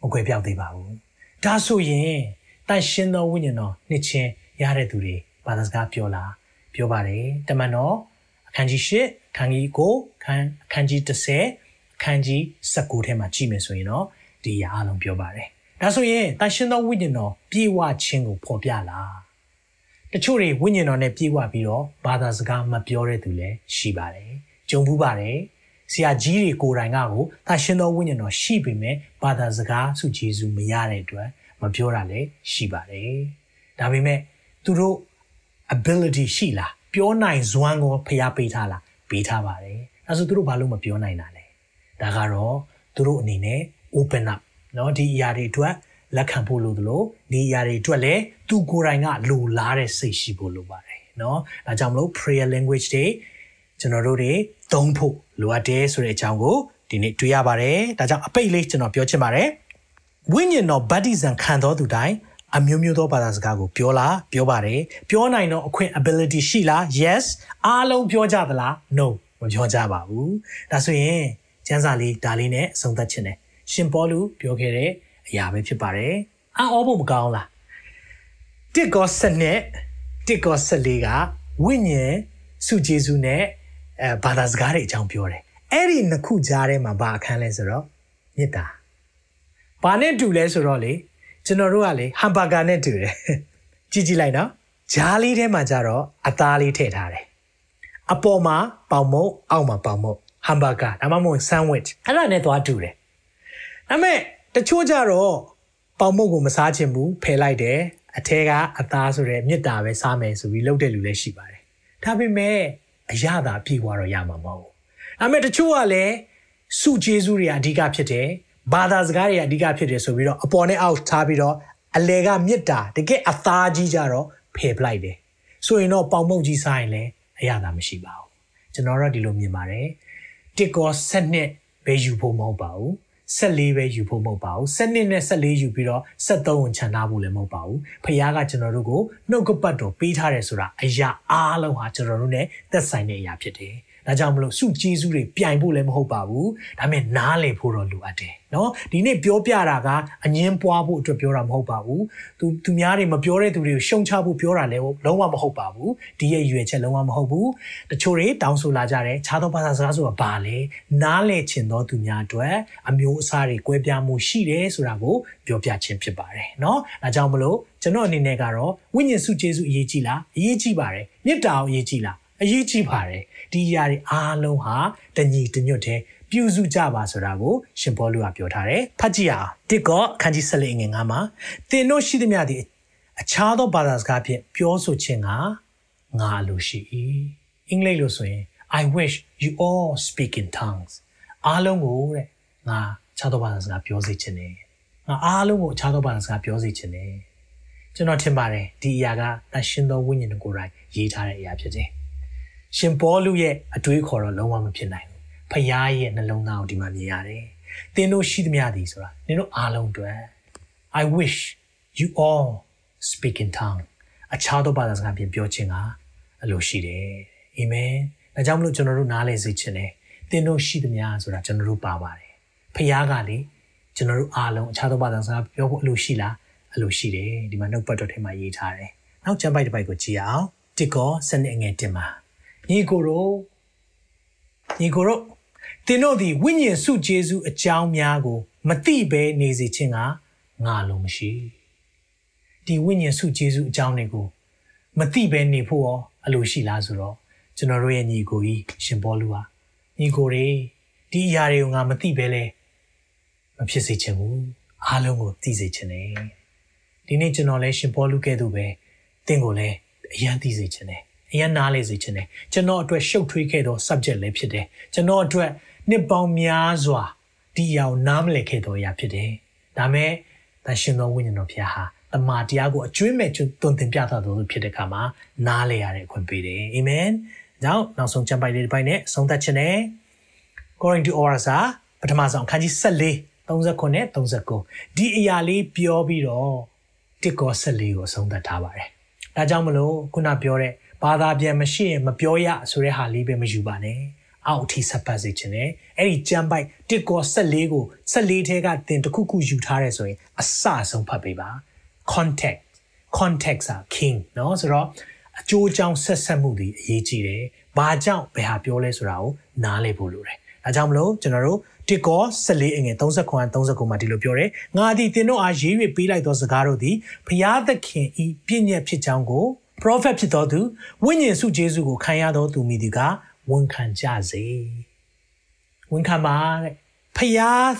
Speaker 2: မကွယ်ပြောက်သေးပါဘူးဒါဆိုရင်တန်ရှင်သောဝိညာဉ်တော်နှစ်ချင်းရတဲ့သူတွေဘာသာစကားပြောလားပြောပါတယ်တမန်တော်အခန်းကြီး၈အခန်းကြီး9ခန်းအခန်းကြီး10အခန်းကြီး19ထဲမှာကြည့်မယ်ဆိုရင်တော့ ဒီအရာအလုံးပြောပါတယ်ဒါဆိုရင်တန်ရှင်သောဝိညာဉ်တော်ပြေဝခြင်းကိုဖော်ပြလားတချို့တွေဝိညာဉ်တော်နဲ့ပြေဝပြီးတော့ဘာသာစကားမပြောတဲ့သူလည်းရှိပါတယ်ကြုံဘူးပါတယ်ဆရာကြီးတွေကိုယ်တိုင်ကကိုတန်ရှင်သောဝိညာဉ်တော်ရှိပေမဲ့ဘာသာစကားဆုဂျေဇုမရတဲ့အတွက်မပြောတာလည်းရှိပါတယ်ဒါပေမဲ့သူတို့ ability ရှိလားပြောနိုင်စွမ်းကိုဖျားပေးထားလားပေးထားပါတယ်အဲဆိုသူတို့ဘာလို့မပြောနိုင်တာလဲဒါကတော့သူတို့အနေနဲ့ open up เนาะဒီအရာတွေအတွက်လက်ခံဖို့လိုသလိုဒီအရာတွေအတွက်လည်းသူကိုယ်တိုင်ကလိုလားတဲ့စိတ်ရှိဖို့လိုပါတယ်เนาะဒါကြောင့်မလို့ prayer language တွေကျွန်တော်တို့တွေသုံးဖို့လိုအပ်တယ်ဆိုတဲ့အကြောင်းကိုဒီနေ့တွေ့ရပါတယ်ဒါကြောင့်အပိတ်လေးကျွန်တော်ပြောချင်ပါတယ်ဝိညာဉ်တော်ဗတ္တိဇံခံတော်သူတိုင်းအမျိုးမျိုးသောဘာသာစကားကိုပြောလားပြောပါတယ်ပြောနိုင်တော့အခွင့် ability ရှိလား yes အားလုံးပြောကြသလား no မပြောကြပါဘူးဒါဆိုရင်ကျမ်းစာလေးဒါလေးနဲ့အဆုံးသတ်ခြင်းတယ် ရှင်ပေါလုပြောခဲ့တဲ့အရာပဲဖြစ်ပါတယ်အော်ဖို့မကောင်းလားတစ်ကောစနစ်တစ်ကောဆက်လေးကဝိညာဉ်စုဂျေစုနဲ့အဲဘာသာစကားတွေအကြောင်းပြောတယ်အဲ့ဒီနှစ်ခုကြားထဲမှာဘာအခန်းလဲဆိုတော့မေတ္တာဘာနဲ့တူလဲဆိုတော့လေကျွန်တော်တို့ကလေဟမ်ဘာဂါနဲ့တူတယ်ကြည့်ကြည့်လိုက်နော်ဂျားလေးထဲမှာကျတော့အသားလေးထည့်ထားတယ်အပေါ်မှာပေါင်မုတ်အောက်မှာပေါင်မုတ်ဟမ်ဘာဂါဒါမှမဟုတ်ဆန်ဝစ်အဲ့ဒါနဲ့သွားတူတယ် ဒါပေမဲ့တချို့ကြတော့ပေါင်မုတ်ကိုမစားချင်ဘူးဖယ်လိုက်တယ်အထဲကအသားဆိုတဲ့မြစ်တာပဲစားမယ်ဆိုပြီးလုပ်တဲ့လူလည်းရှိပါတယ်ဒါပေမဲ့အရသာပြေသွားတော့ရမှာမဟုတ်ဘူးဒါပေမဲ့တချို့ကလည်းစုကျေးဇူးတွေအဓိကဖြစ်တယ်ဘာသာစကားတွေအဓိကဖြစ်တယ်ဆိုပြီးတော့အပေါ်နဲ့အောက်ထားပြီးတော့အလဲကမြစ်တာတကယ်အသားကြီးကြတော့ဖယ်ပလိုက်တယ်ဆိုရင်တော့ပေါင်မုတ်ကြီးစားရင်လည်းအရသာမရှိပါဘူးကျွန်တော်တို့ဒီလိုမြင်ပါတယ်တစ်ကောဆက်နှစ်ပဲယူဖို့မဟုတ်ပါဘူး 14ပဲယူဖို့မဟုတ်ပါဘူး7နှစ်နဲ့14ယူပြီးတော့73ဝင်ချန်ထားဖို့လည်းမဟုတ်ပါဘူးဖခင်ကကျွန်တော်တို့ကိုနှုတ်ကပတ်တော်ပေးထားတယ်ဆိုတာအရာအားလုံးဟာကျွန်တော်တို့ ਨੇ သက်ဆိုင်တဲ့အရာဖြစ်တယ် ဒါကြောင့်မလို့စုကျေးဇူးတွေပြိုင်ဖို့လည်းမဟုတ်ပါဘူးဒါပေမဲ့နားလည်ဖို့တော့လိုအပ်တယ်နော်ဒီနေ့ပြောပြတာကအငင်းပွားဖို့အတွက်ပြောတာမဟုတ်ပါဘူးသူသူများတွေမပြောတဲ့သူတွေကိုရှုံချဖို့ပြောတာလည်းလုံးဝမဟုတ်ပါဘူးဒီရဲ့ရွယ်ချက်လုံးဝမဟုတ်ဘူးတချို့တွေတောင်းဆိုလာကြတယ်ခြားသောဘာသာစကားဆိုတာဘာလဲနားလည်ချင်သောသူများအတွက်အမျိုးအစားတွေကွဲပြားမှုရှိတယ်ဆိုတာကိုပြောပြခြင်းဖြစ်ပါတယ်နော်ဒါကြောင့်မလို့ကျွန်တော်အနေနဲ့ကတော့ဝိညာဉ်စုကျေးဇူးအရေးကြီးလားအရေးကြီးပါတယ်မေတ္တာကိုအရေးကြီးလားအရေးကြီးပါတယ် ဒီຢာတွေအားလုံးဟာတညီတညွတ်တဲ့ပြုစုကြပါဆိုတာကိုရှင်ဘောလူကပြောထားတယ်ဖတ်ကြည့်အောင်တစ်ကောအခန်းကြီး၁၄ငွေ9မှာသင်တို့ရှိသမျှသည်အခြားသောဘာသာစကားဖြင့်ပြောဆိုခြင်းကငါလိုရှိ၏အင်္ဂလိပ်လိုဆိုရင် I wish you all speak in tongues အားလုံးကိုတဲ့ငါခြားသောဘာသာစကားပြောစေခြင်းနဲ့ငါအားလုံးကိုခြားသောဘာသာစကားပြောစေခြင်းနဲ့ကျွန်တော်ထင်ပါတယ်ဒီအရာကတန်ရှင်သောဝိညာဉ်ကိုယ်တိုင်ရေးထားတဲ့အရာဖြစ်တယ် ရှင်ပေါလုရဲ့အတွေးခေါ်တော့လုံးဝမဖြစ်နိုင်ဘူးဖခင်ရဲ့နှလုံးသားကိုဒီမှာမြင်ရတယ်သင်တို့ရှိသမျှသည်ဆိုတာနင်တို့အားလုံးအတွက် I wish you all speak in tongue အခြားသောဘာသာစကားပြင်ပြောခြင်းကအလိုရှိတယ်အာမင်ဒါကြောင့်မလို့ကျွန်တော်တို့နားလည်စေချင်တယ်သင်တို့ရှိသမျှဆိုတာကျွန်တော်တို့ပါပါတယ်ဖခင်ကလေကျွန်တော်တို့အားလုံးအခြားသောဘာသာစကားပြောဖို့အလိုရှိလားအလိုရှိတယ်ဒီမှာနှုတ်ပတ်တော်ထဲမှာရေးထားတယ်နောက်ကျမ်းပိုက်တစ်ပိုက်ကိုကြည့်အောင်တစ်ကောစနစ်ငယ်တင်မှာ ညီကိုတို့ညီကိုတို့သင်တို့သည်ဝိညာဉ်စုဂျေစုအကြောင်းများကို မသိဘဲနေစေခြင်းကငါလုံးမရှိဒီဝိညာဉ်စုဂျေစုအကြောင်းတွေကိုမသိဘဲနေဖို့ရောအလိုရှိလားဆိုတော့ကျွန်တော်တို့ရဲ့ညီကိုကြီးရှင်ဘောလူဟာညီကိုတွေဒီအရာတွေကိုငါမသိဘဲလဲမဖြစ်စေချင်ဘူးအားလုံးကိုသိစေချင်တယ်ဒီနေ့ကျွန်တော်လဲရှင်ဘောလူကဲ့သို့ပဲတင့်ကိုလည်းအရန်သိစေချင်တယ် အရန်နားလေစေချင်တယ်ကျွန်တော်အတွက်ရှုပ်ထွေးခဲ့သော subject လည်းဖြစ်တယ်ကျွန်တော်အတွက်နှစ်ပေါင်းများစွာဒီအရာကိုနားမလည်ခဲ့သောအရာဖြစ်တယ်ဒါမဲ့တန်ရှင်သောဝိညာဉ်တော်ဖျားဟာတမန်တရားကိုအကျွမ်းမဲ့တွင်တင်ပြသတော်သူဖြစ်တဲ့အခါမှာနားလေရတဲ့အခွင့်ပေးတယ်အာမင်။ကြောင့်နောက်ဆုံးကျမ်းပိုက်လေးတစ်ပိုက်နဲ့ဆုံးသက်ခြင်းနဲ့ According to Orasa ပထမဆုံးအခန်းကြီး14 39နဲ့39ဒီအရာလေးပြောပြီးတော့တစ်ကော14ကိုဆုံးသက်ထားပါတယ်။ဒါကြောင့်မလို့ခုနပြောတဲ့ ဘာသာပြန်မရှိရင်မပြောရဆိုတဲ့ဟာလေးပဲမယူပါနဲ့။အောက်အထိဆက်ပတ်စေခြင်းနဲ့အဲ့ဒီကျမ်းပိုက်တစ်ကော14ကို14ထဲကသင်တစ်ခုခုယူထားရဲဆိုရင်အစဆုံးဖတ်ပေးပါ။ context context อ่ะ king เนาะဆိုတော့အကျိုးအကြောင်းဆက်ဆက်မှုတွေအရေးကြီးတယ်။ဘာကြောင့်ဘယ်ဟာပြောလဲဆိုတာကိုနားလည်ဖို့လိုတယ်။ဒါကြောင့်မလို့ကျွန်တော်တို့တစ်ကော14အငယ်39 39မှာဒီလိုပြောတယ်။ငါသည်သင်တို့အားရေး၍ပေးလိုက်သောစကားတို့သည်ဖျားသခင်ဤပြည့်ညက်ဖြစ်ကြောင်းကို prophet ဖြစ်တော်သူဝိညာဉ်စုဂျေစုကိုခံရသောသူမိဒီကဝန်ခံကြစေ။ဝန်ခံပါတဲ့။ဖျား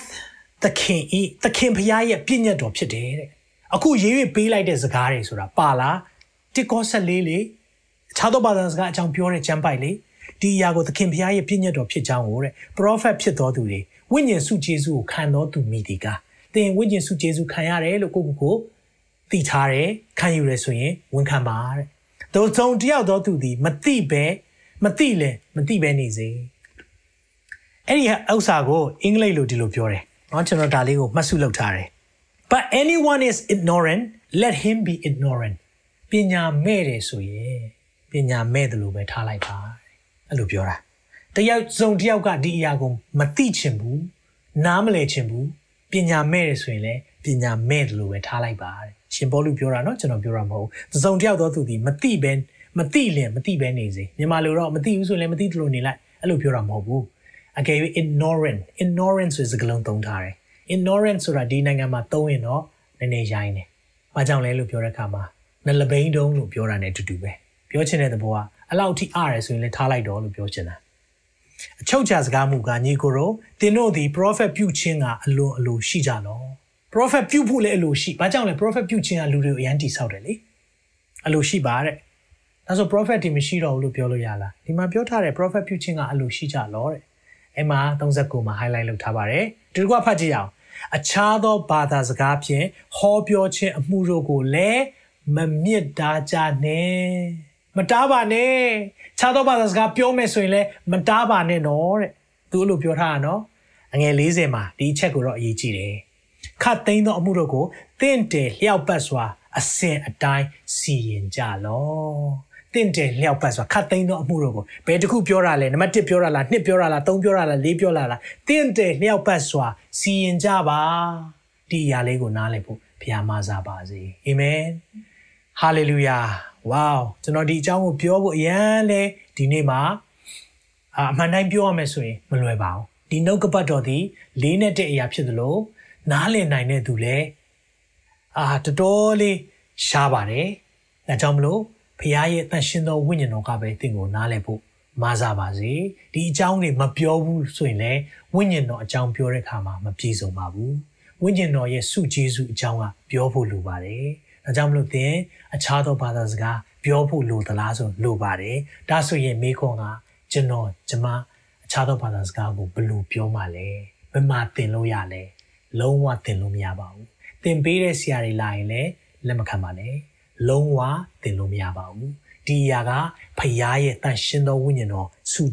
Speaker 2: သခင်ဤသခင်ဖျားရဲ့ပြည့်ညက်တော်ဖြစ်တယ်တဲ့။အခုရေး၍ပေးလိုက်တဲ့စကားတွေဆိုတာပါလား။တစ်ကော14လေအခြားသောဘာသာစကားအကြောင်းပြောတဲ့ကျမ်းပိုက်လေဒီအရာကိုသခင်ဖျားရဲ့ပြည့်ညတ်တော်ဖြစ်ကြောင်းကိုတဲ့ prophet ဖြစ်တော်သူတွေဝိညာဉ်စုဂျေစုကိုခံတော်သူမိဒီကသင်ဝိညာဉ်စုဂျေစုခံရတယ်လို့ကိုကိုကို သိထားတယ်ခံယူရဆိုရင်ဝန်ခံပါတဲ့။သို့ဆုံးတယောက်တော်သူသည်မသိပဲမသိလဲမသိပဲနေစေ။အဲ့ဒီဥစ္စာကိုအင်္ဂလိပ်လိုဒီလိုပြောတယ်။နော်ကျွန်တော်ဒါလေးကိုမှတ်စုလုပ်ထားတယ်။ But anyone is ignorant let him be ignorant ပညာမဲ့တယ်ဆိုရင်ပညာမဲ့တယ်လို့ပဲထားလိုက်ပါအဲ့လိုပြောတာတယောက်စုံတယောက်ကဒီအရာကိုမသိချင်ဘူးနားမလည်ချင်ဘူးပညာမဲ့တယ်ဆိုရင်လည်းပညာမဲ့တယ်လို့ပဲထားလိုက်ပါတဲ့ ရှင်ဘောလူပြောတာနော်ကျွန်တော်ပြောတာမဟုတ်ဘူးသုံတယောက်တော့သူဒီမတိပဲမတိလည်းမတိပဲနေစေမြန်မာလိုတော့မတိဘူးဆိုရင်လည်းမတိတလို့နေလိုက်အဲ့လိုပြောတာမဟုတ်ဘူးအကယ်၍ ignorant ignorance ဆိုစကားလုံးသုံးထားတယ် ignorance ဆိုတာဒီနိုင်ငံမှာသုံးရင်တော့နည်းနည်းရိုင်းတယ်။ဘာကြောင့်လဲလို့ပြောတဲ့အခါမှာနလဘိန်းတုံးလို့ပြောတာ ਨੇ တူတူပဲ။ပြောချင်တဲ့သဘောကအလောက်ထိအားရဆိုရင်လည်းထားလိုက်တော့လို့ပြောချင်တာ။အချုပ်ချစကားမူကညီကိုရောတင်းတို့ဒီ prophet ပြုခြင်းကအလိုအလိုရှိကြလော prophet ပြုဖို့လည်းအလိုရှိဘာကြောင့်လဲ prophet ပြုခြင်းကလူတွေကိုအရန်တိဆောက်တယ်လေအလိုရှိပါတဲ့ဒါဆို prophet ဒီမရှိတော့ဘူးလို့ပြောလို့ရလားဒီမှာပြောထားတဲ့ prophet ပြုခြင်းကအလိုရှိကြလောတဲ့အဲ့မှာ39မှာ highlight လုပ်ထားပါတယ်ဒီကွာဖတ်ကြည့်အောင်အခြားသောဘာသာစကားဖြင့်ဟောပြောခြင်းအမှုတို့ကိုလည်းမမြစ်တာကြနဲ့မတားပါနဲ့ခြားသောဘာသာစကားပြောမယ်ဆိုရင်လည်းမတားပါနဲ့နော်တဲ့သူအဲ့လိုပြောထားတာနော်အငယ်40မှာဒီအချက်ကိုတော့အရေးကြီးတယ် ခတ်သိမ်းသောအမှုတို့ကိုတင့်တယ်လျှောက်ပတ်စွာအစဉ်အတိုင်းစီရင်ကြလောတင့်တယ်လျှောက်ပတ်စွာခတ်သိမ်းသောအမှုတို့ကိုဘယ်တစ်ခုပြောတာလဲနံပါတ်1ပြောတာလား2ပြောတာလား3ပြောတာလား4ပြောတာလားတင့်တယ်လျှောက်ပတ်စွာစီရင်ကြပါဒီအရာလေးကိုနားလည်ဖို့ဘုရားမဆာပါစေအာမင်ဟာလေလုယာဝေါကျွန်တော်ဒီအကြောင်းကိုပြောဖို့အရန်လဲဒီနေ့မှာအမှန်တိုင်းပြောရမယ်ဆိုရင်မလွယ်ပါဘူးဒီနှုတ်ကပတ်တော်ဒီလေးနဲ့တဲ့အရာဖြစ်သလို နားလည်နိုင်တဲ့သူလည်းအာတော်တော်လေးရှားပါတယ်ဒါကြောင့်မလို့ဖခင်ရဲ့အသက်ရှင်သောဝိညာဉ်တော်ကပဲသင်ကိုနားလည်ဖို့မဆာပါစေဒီအကြောင်းတွေမပြောဘူးဆိုရင်လည်းဝိညာဉ်တော်အကြောင်းပြောတဲ့အခါမှာမပြည့်စုံပါဘူးဝိညာဉ်တော်ရဲ့စုကျေးဇူးအကြောင်းကပြောဖို့လိုပါတယ်ဒါကြောင့်မလို့သင်အခြားသောဘာသာစကားပြောဖို့လိုသလားဆိုလိုပါတယ်ဒါဆိုရင်မိခွန်ကကျွန်တော်ကျမအခြားသောဘာသာစကားကိုဘယ်လိုပြောမှလဲဘယ်မှာသင်လို့ရလဲ လုံးဝသင်လို့မရပါဘူးသင်ပေးတဲ့ဆရာတွေလာရင်လည်းလက်မခံပါနဲ့လုံးဝသင်လို့မရပါဘူးဒီအရာကဖခင်ရဲ့တန်ရှင်းသောဝိညာဉ်တော်ဆု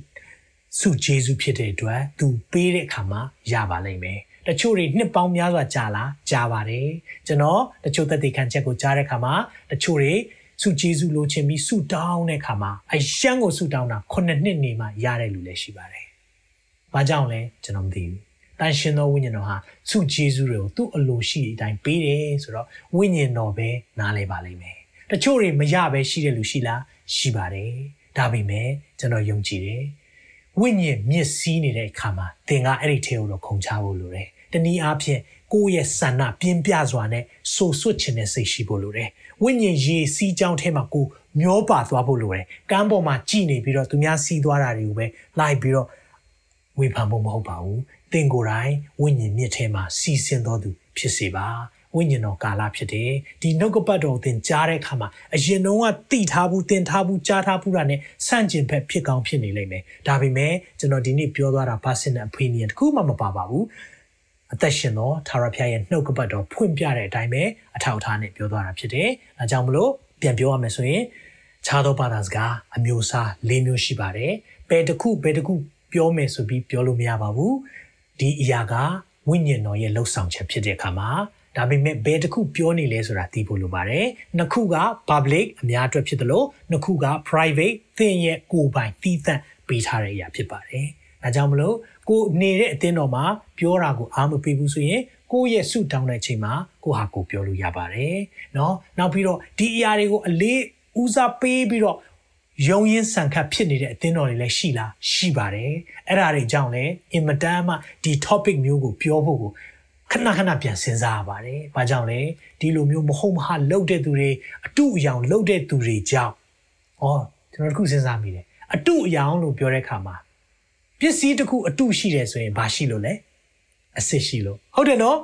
Speaker 2: ဆုဂျေစုဖြစ်တဲ့အတွက်သူပေးတဲ့အခါမှာရပါလိမ့်မယ်တချို့တွေနှစ်ပေါင်းများစွာကြာလာကြာပါတယ်ကျွန်တော်တချို့သက်သေခံချက်ကိုကြားတဲ့အခါမှာတချို့တွေစုကျေးဇူးလိုချင်ပြီးဆုတောင်းတဲ့အခါမှာအယံကိုဆုတောင်းတာ9နှစ်နေမှရတဲ့လူလည်းရှိပါတယ်။ဘဘာကြောင့်လဲကျွန်တော်မသိဘူး တန်ရှင်သောဝိညာဉ်တော်ဟာသူ့ဂျေဇုတွေကိုသူ့အလိုရှိတဲ့အတိုင်းပေးတယ်ဆိုတော့ဝိညာဉ်တော်ပဲနားလဲပါလိမ့်မယ်တချို့တွေမရပဲရှိတဲ့လူရှိလားရှိပါတယ်ဒါပေမဲ့ကျွန်တော်ယုံကြည်တယ်ဝိညာဉ်မြစ်စည်းနေတဲ့အခါမှာသင်ကအဲ့ဒီထဲကိုတော့ခုံချဖို့လိုတယ်တနည်းအားဖြင့်ကိုယ့်ရဲ့ဆန္ဒပြင်းပြစွာနဲ့ဆိုဆွတ်ခြင်းနဲ့စိတ်ရှိဖို့လိုတယ်ဝိညာဉ်ရေစီးကြောင်းထဲမှာကိုမျောပါသွားဖို့လိုတယ်ကမ်းပေါ်မှာကြည်နေပြီးတော့သူများစီးသွားတာတွေကိုပဲလိုက်ပြီးတော့ဝေဖန်ဖို့မဟုတ်ပါဘူးသ င်ကိုယ်တိုင်ဝိညာဉ်မြစ်ထဲမှာစီးဆင်းတော်သူဖြစ်စေပါဝိညာဉ်တော်ကာလဖြစ်တယ်ဒီနှုတ်ကပတ်တော်သင်ကြားတဲ့အခါမှာအရင်တုန်းကတိထားဘူးသင်ထားဘူးကြားထားဘူးတာ ਨੇ ဆန့်ကျင်ဘက်ဖြစ်ကောင်းဖြစ်နေလိမ့်မယ်ဒါပေမဲ့ကျွန်တော်ဒီနေ့ပြောသွားတာ personal opinion တခုမှမပါပါဘူးအသက်ရှင်သောသာရဖျားရဲ့နှုတ်ကပတ်တော်ဖွင့်ပြတဲ့အတိုင်းပဲအထောက်အထားနဲ့ပြောသွားတာဖြစ်တယ်။အဲကြောင့်မလို့ပြန်ပြောရမယ်ဆိုရင်ခြားသောဘာသာစကားအမျိုးအစား၄မျိုးရှိပါတယ်။ဘယ်တစ်ခုဘယ်တစ်ခုပြောမယ်ဆိုပြီးပြောလို့မရပါဘူး။ ဒီအရာကဝိညာဉ်တော်ရဲ့လှုပ်ဆောင်ချက်ဖြစ်တဲ့အခါမှာဒါပေမဲ့ဘယ်တစ်ခုပြောနေလဲဆိုတာသိဖို့လိုပါတယ်။နှစ်ခုက public အများအတွက်ဖြစ်တယ်လို့နှစ်ခုက private သင်ရဲ့ကိုယ်ပိုင်သီးသန့်ပေးထားတဲ့အရာဖြစ်ပါတယ်။ဒါကြောင့်မလို့ကိုနေတဲ့အတင်းတော်မှာပြောတာကိုအားမပေးဘူးဆိုရင်ကိုယ့်ရဲ့ဆုတောင်းတဲ့ချိန်မှာကိုဟာကိုပြောလို့ရပါတယ်။နော်။နောက်ပြီးတော့ဒီအရာတွေကိုအလေးဦးစားပေးပြီးတော့ ယုံရင်ဆန်ခတ်ဖြစ်နေတဲ့အသင်းတော်တွေလည်းရှိလားရှိပါတယ်အဲ့ဒါတွေကြောင့်လည်းအင်မတန်မှဒီ topic မျိုးကိုပြောဖို့ကိုခဏခဏပြန်စဉ်းစားရပါတယ်။ဘာကြောင့်လဲဒီလိုမျိုးမဟုတ်မဟာလှုပ်တဲ့သူတွေအတုအယောင်လှုပ်တဲ့သူတွေကြောင့်ဩကျွန်တော်တခုစဉ်းစားမိတယ်အတုအယောင်လို့ပြောတဲ့အခါမှာပစ္စည်းတစ်ခုအတုရှိတယ်ဆိုရင်ဘာရှိလို့လဲအစစ်ရှိလို့ဟုတ်တယ်နော်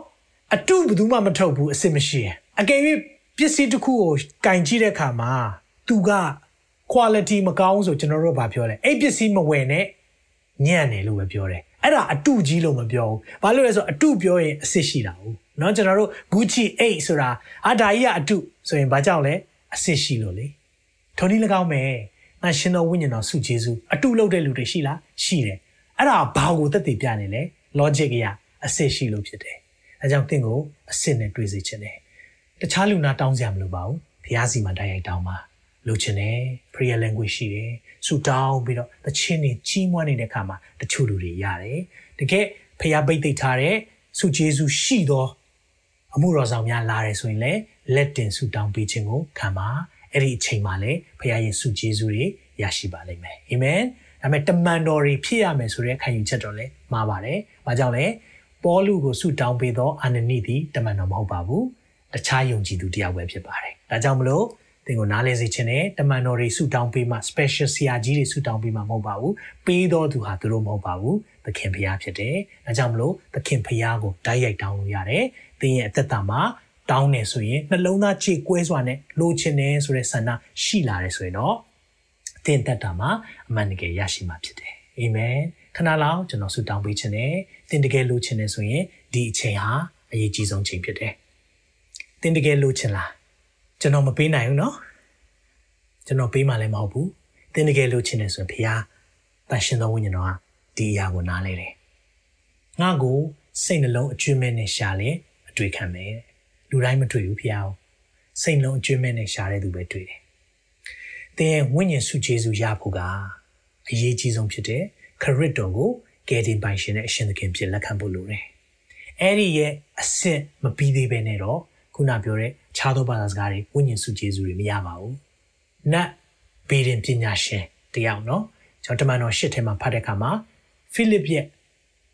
Speaker 2: အတုဘယ်သူမှမထုတ်ဘူးအစစ်မရှိရင်အကယ်၍ပစ္စည်းတစ်ခုကိုကင်ကြည့်တဲ့အခါမှာသူက quality မကောင်းဆိုကျွန်တော်တို့ဘာပြောလဲအဲ့ပစ္စည်းမဝယ်နဲ့ညံ့တယ်လို့ပဲပြောတယ်အဲ့ဒါအတုကြီးလို့မပြောဘူးဘာလို့လဲဆိုအတုပြောရင်အစစ်ရှိတာဟုတ်เนาะကျွန်တော်တို့ Gucci 8ဆိုတာအာဒါကြီးကအတုဆိုရင်ဘာကြောင့်လဲအစစ်ရှိလို့လေထုံနည်း၎င်းမယ်ငါရှင်တော်ဝိညာဉ်တော်ဆုကျေးဇူးအတုလုပ်တဲ့လူတွေရှိလားရှိတယ်အဲ့ဒါဘာကိုသက်သေပြနေလဲ logic အရအစစ်ရှိလို့ဖြစ်တယ်အဲကြောင့်တင့်ကိုအစစ်နဲ့တွေးစေချင်တယ်တခြားလူနာတောင်းစရာမလိုပါဘူးဘုရားစီမှာတိုက်ရိုက်တောင်းပါ လိုချင်တယ် prayer language ရှိတယ်ဆူတောင်းပြီးတော့တခြင်းတွေကြီးမွားနေတဲ့အခါမှာတချို့လူတွေရတယ်တကယ်ဖျားပိတ်သိပ်ထားတဲ့ဆုကျေးဇူးရှိသောအမှုတော်ဆောင်များလာတယ်ဆိုရင်လည်းလက်တင်ဆူတောင်းပေးခြင်းကိုခံပါအဲ့ဒီအချိန်မှာလည်းဖခင်ရဲ့ဆုကျေးဇူးတွေရရှိပါလိမ့်မယ်အာမင်ဒါပေမဲ့တမန်တော်တွေဖြစ်ရမယ်ဆိုတဲ့ခံယူချက်တော့လည်းမှားပါတယ်။ဘာကြောင့်လဲပေါလုကိုဆုတောင်းပေးသောအာနနိသည်တမန်တော်မဟုတ်ပါဘူး။တခြားယုံကြည်သူတယောက်ပဲဖြစ်ပါတယ်။ဒါကြောင့်မလို့ သင်ကိုနားလဲစေခြင်းနဲ့တမန်တော်တွေဆုတောင်းပေးမှ special ဆရာကြီးတွေဆုတောင်းပေးမှမဟုတ်ပါဘူး။ပေးတော်သူဟာသူတို့မဟုတ်ပါဘူး။သခင်ဖျားဖြစ်တယ်။ဒါကြောင့်မလို့သခင်ဖျားကိုတိုက်ရိုက်တောင်းလို့ရတယ်။သင်ရဲ့အသက်တာမှာတောင်းနေဆိုရင်နှလုံးသားကြေကွဲစွာနဲ့လိုချင်တယ်ဆိုတဲ့ဆန္ဒရှိလာတယ်ဆိုရင်တော့သင်သက်တာမှာအမှန်တကယ်ရရှိမှာဖြစ်တယ်အာမင်ခဏလောက်ကျွန်တော်ဆုတောင်းပေးခြင်းနဲ့သင်တကယ်လိုချင်တယ်ဆိုရင်ဒီအချိန်ဟာအရေးကြီးဆုံးချိန်ဖြစ်တယ်သင်တကယ်လိုချင်လား ကျွန်တော်မပေးနိုင်ဘူးเนาะကျွန်တော်ပေးမှလည်းမဟုတ်ဘူးသင်တကယ်လိုချင်တယ်ဆိုရင်ဖခင်တန်ရှင်သောဝိညာဉ်တော်ဟာဒီအရာကိုနားလဲတယ်ငါ့ကိုစိတ်နှလုံးအကျွမ်းမဲ့နဲ့ရှာလဲအတွေ့ခံမယ်လူတိုင်းမတွေ့ဘူးဖခင်စိတ်နှလုံးအကျွမ်းမဲ့နဲ့ရှာတဲ့သူပဲတွေ့တယ်သင်ရဲ့ဝိညာဉ်စုကျေစုရဖို့ကအရေးကြီးဆုံးဖြစ်တဲ့ခရစ်တော်ကိုကယ်တင်ပိုင်ရှင်နဲ့အရှင်သခင်ဖြစ်လက်ခံဖို့လိုတယ်။အဲ့ဒီရဲ့အဆင့်မပြီးသေးဘဲနဲ့တော့ခုနပြောတဲ့ ခြားသောဘာသာစကားတွေဝိညာဉ်စုကျေစုတွေမရပါဘူး။နတ်ဘေးရင်ပညာရှင်တယောက်နော်ကျွန်တော်တမန်တော်ရှစ်ထဲမှာဖတ်တဲ့အခါမှာဖိလိပရဲ့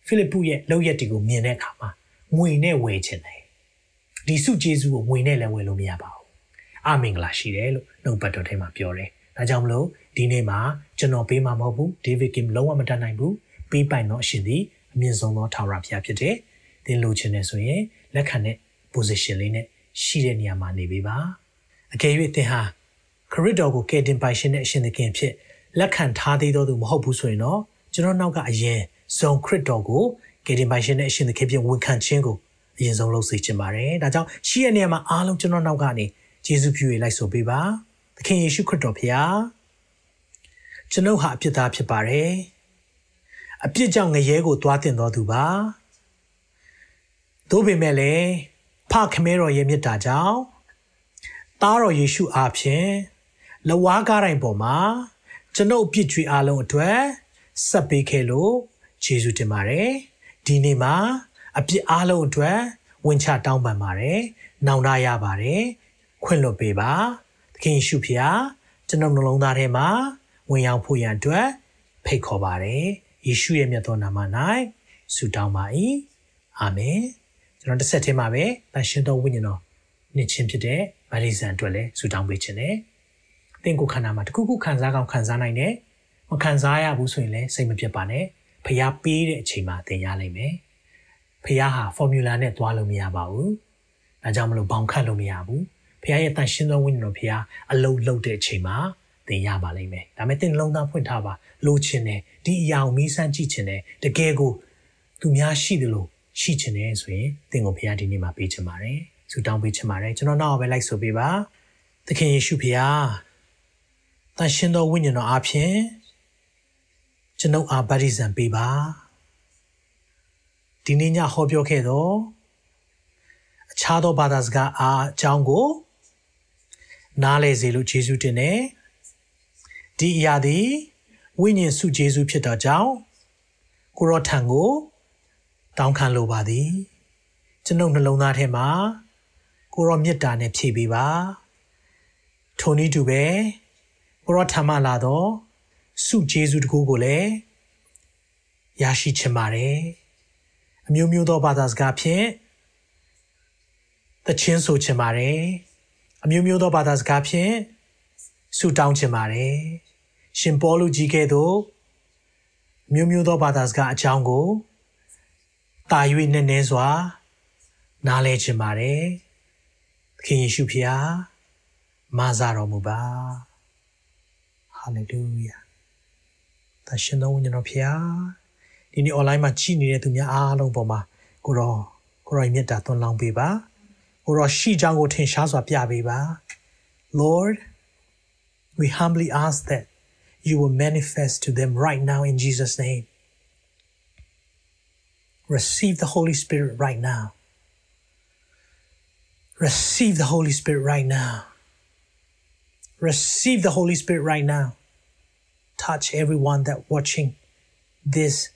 Speaker 2: ဖိလိပ္ပုရဲ့လောက်ရက်တွေကိုမြင်တဲ့အခါမှာငွေနဲ့ဝယ်ခြင်းတယ်။ဒီစုကျေစုကိုငွေနဲ့လည်းဝယ်လို့မရပါဘူး။အမင်္ဂလာရှိတယ်လို့နှုတ်ပတ်တော်ထဲမှာပြောတယ်။ဒါကြောင့်မလို့ဒီနေ့မှာကျွန်တော်ပေးမှာမဟုတ်ဘူးဒေးဗစ်ကင်လုံးဝမတတ်နိုင်ဘူးပေးပိုင်တော့အရှင်သည်အမြင့်ဆုံးသောထာဝရဘုရားဖြစ်တယ်။သင်လိုချင်တယ်ဆိုရင်လက်ခံတဲ့ position လေးနဲ့ ရှိတဲ့နေရာမှာနေပေးပါ။အကယ်၍သင်ဟာခရစ်တော်ကိုကယ်တင်ပိုင်ရှင်တဲ့အရှင်သခင်ဖြစ်လက်ခံထားသေးသောသူမဟုတ်ဘူးဆိုရင်တော့ကျွန်တော်နောက်ကအရင်ဆုံးခရစ်တော်ကိုကယ်တင်ပိုင်ရှင်တဲ့အရှင်သခင်ဖြစ်ဝန်ခံခြင်းကိုအရင်ဆုံးလုပ်စေချင်ပါတယ်။ဒါကြောင့်ရှိတဲ့နေရာမှာအားလုံးကျွန်တော်နောက်ကနေယေရှုပြုရလိုက်ဆိုပေးပါ။သခင်ယေရှုခရစ်တော်ဖျားကျွန်ုပ်ဟာအပြစ်သားဖြစ်ပါတယ်အပြစ်ကြောင့်ငရဲကိုသွားတင်တော်သူပါသို့ပေမဲ့လည်း ဖခမဲတော်ရဲ့မြတ်တာကြောင့်သားတော်ယေရှုအားဖြင့်လဝါးကားတိုင်းပေါ်မှာကျွန်ုပ်ပြစ်ကြွေအလုံးအတွက်ဆက်ပေးခဲ့လို့ယေရှုတင်ပါတယ်ဒီနေ့မှာအပြစ်အလုံးအတွက်ဝင်ချတောင်းပန်ပါတယ်နောင်တရပါတယ်ခွင့်လွတ်ပေးပါသခင်ယေရှုဖျားကျွန်တော်နှလုံးသားထဲမှာဝင်ရောက်ဖို့ရန်အတွက်ဖိတ်ခေါ်ပါတယ်ယေရှုရဲ့မြတ်သောနာမ၌ဆုတောင်းပါ၏အာမင် ကျွန်တော်တစ်ဆက်ထဲမှာပဲတန်ရှင်တော်ဝိညာဉ်တော်နှစ်ချင်းဖြစ်တဲ့မရိဇန်အတွက်လည်းဆုတောင်းပေးခြင်းနဲ့သင်ကိုယ်ခန္ဓာမှာတခုခုခံစားကောင်းခံစားနိုင်တယ်မခံစားရဘူးဆိုရင်လည်းစိတ်မပြတ်ပါနဲ့ဖျားပေးတဲ့အချိန်မှာသင်ရနိုင်မယ်ဖះဟာ formula နဲ့သွားလို့မရပါဘူး။ဒါကြောင့်မလို့ဘောင်ခတ်လို့မရဘူး။ဖះရဲ့တန်ရှင်းသောဝိညာဉ်တော်ဖះအလုံးလုံးတဲ့အချိန်မှာသင်ရပါလိမ့်မယ်။ဒါမဲ့သင်လုံးသားဖွင့်ထားပါလိုချင်တယ်ဒီအရာကိုမီးစမ်းကြည့်ချင်တယ်တကယ်ကိုသူများရှိတယ်လို့ ရှိချင်တယ်ဆိုရင်သင်ကိုဖះဒီနေ့မှာပေးချင်ပါတယ်။ဆုတောင်းပေးချင်ပါတယ်ကျွန်တော်နောက်ပဲလိုက်ဆိုပေးပါ။သခင်ယေရှုဖះတန်ရှင်းသောဝိညာဉ်တော်အားဖြင့်ကျွန်ုပ်အားဗတ္တိဇံပေးပါ။ဒီနေ့ညဟောပြောခဲ့တော့အခြားသောဘာသာစကားအားအကြောင်းကိုနားလည်စေလို့ယေရှုတင်တယ်ဒီအရာသည်ဝိညာဉ်စုယေရှုဖြစ်တော်ကြောင့်ကိုရောထံကို တောင်းခံလိုပါသည် ကျွန်ုပ်နှလုံးသားထဲမှာကိုရောမေတ္တာနဲ့ဖြည့်ပေးပါထိုနည်းတူပဲကိုရောထံမှလာတော့စုယေရှုတကူကိုလည်းရရှိချင်ပါတယ်အမျိုးမျိုးသောဘာသာစကားဖြင့်သချင်းဆိုချင်ပါတယ်အမျိုးမျိုးသောဘာသာစကားဖြင့်ဆုတောင်းချင်ပါတယ်ရှင်ပေါလုကြီးကဲ့သို့မျိုးမျိုးသောဘာသာစကားအကြောင်းကို တာ၍နည်းနည်းစွာ နားလဲချင်ပါတယ်သခင်ယေရှုဖျားမဆာတော်မူပါဟာလေလုယာသရှင်တော်ဝိညာဉ်တော်ဖျားဒီနေ့ online မှာကြည့်နေတဲ့သူများအားလုံးပေါ်မှာကိုရောကိုရောမြတ်တာသွန်လောင်းပေးပါကိုရောရှိချောင်းကိုထင်ရှားစွာပြပေးပါ Lord we humbly ask that you will manifest to them right now in Jesus name receive the holy spirit right now receive the holy spirit right now receive the holy spirit right now touch everyone that watching this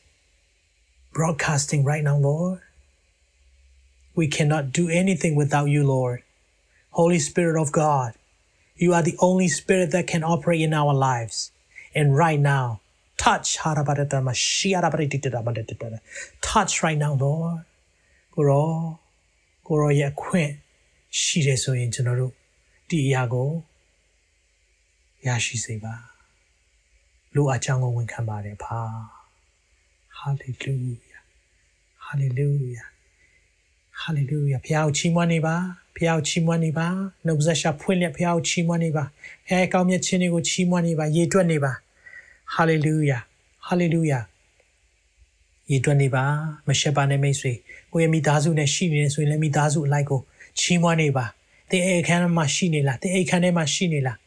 Speaker 2: broadcasting right now, Lord. We cannot do anything without you, Lord. Holy Spirit of God, you are the only spirit that can operate in our lives. And right now, touch. Touch right now, Lord. ကိုရောကိုရောရဲ့အခွင့်ရှိတယ်ဆိုရင်ကျွန်တော်တို့ဒီအရာကိုရရှိစေပါလူအကြောင်းကိုဝန်ခံပါတယ်ဖာ hallelujah hallelujah hallelujah ဖះကိုချီးမွမ်းနေပါဖះကိုချီးမွမ်းနေပါနှုတ်ဆက်ရှာဖွင့်လက်ဖះကိုချီးမွမ်းနေပါဖះကောင်းမြတ်ခြင်းတွေကိုချီးမွမ်းနေပါရေတွက်နေပါ hallelujah hallelujah ရေတွက်နေပါမရှက်ပါနဲ့မိတ်ဆွေကိုယ့်ရဲ့မိသားစုနဲ့ရှိနေတယ်ဆိုရင်လည်းမိသားစုအလိုက်ကိုချီးမွမ်းနေပါတင်အိမ်အခန်းမှာရှိနေလားတင်အိမ်ခန်းထဲမှာရှိနေလား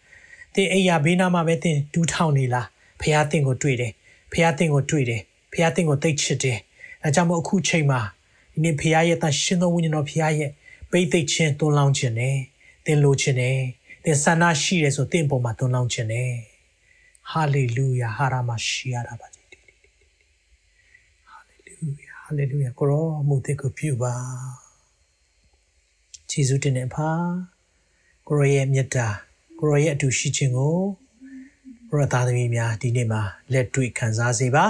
Speaker 2: တင်အိမ်ရဘေးနားမှာပဲတင်ဒူးထောင်နေလားဖះတင်ကိုတွေ့တယ်ဖះတင်ကိုတွေ့တယ်ဖခင်တင်ကိုသိချစ်တယ်။ဒါကြောင့်မို့အခုချိန်မှာဒီနေ့ဖခင်ရဲ့တန်ရှင်သောဝိညာဉ်တော်ဖခင်ရဲ့ပိတ်သိခြင်းတွန်းလောင်းခြင်းနဲ့သင်လိုခြင်းနဲ့သင်ဆန္ဒရှိတယ်ဆိုသင်ပုံမှာတွန်းလောင်းခြင်းနဲ့ ဟာလေလုယာဟာရမရှိရတာပါဟာလေလုယာဟာလေလုယာကိုရောမှုတဲ့ကိုပြုပါခြေဆုတင်နေပါကိုရောရဲ့မြတ်တာကိုရောရဲ့အတူရှိခြင်းကိုကိုရောသားသမီးများဒီနေ့မှာလက်တွေ့ခံစားစေပါ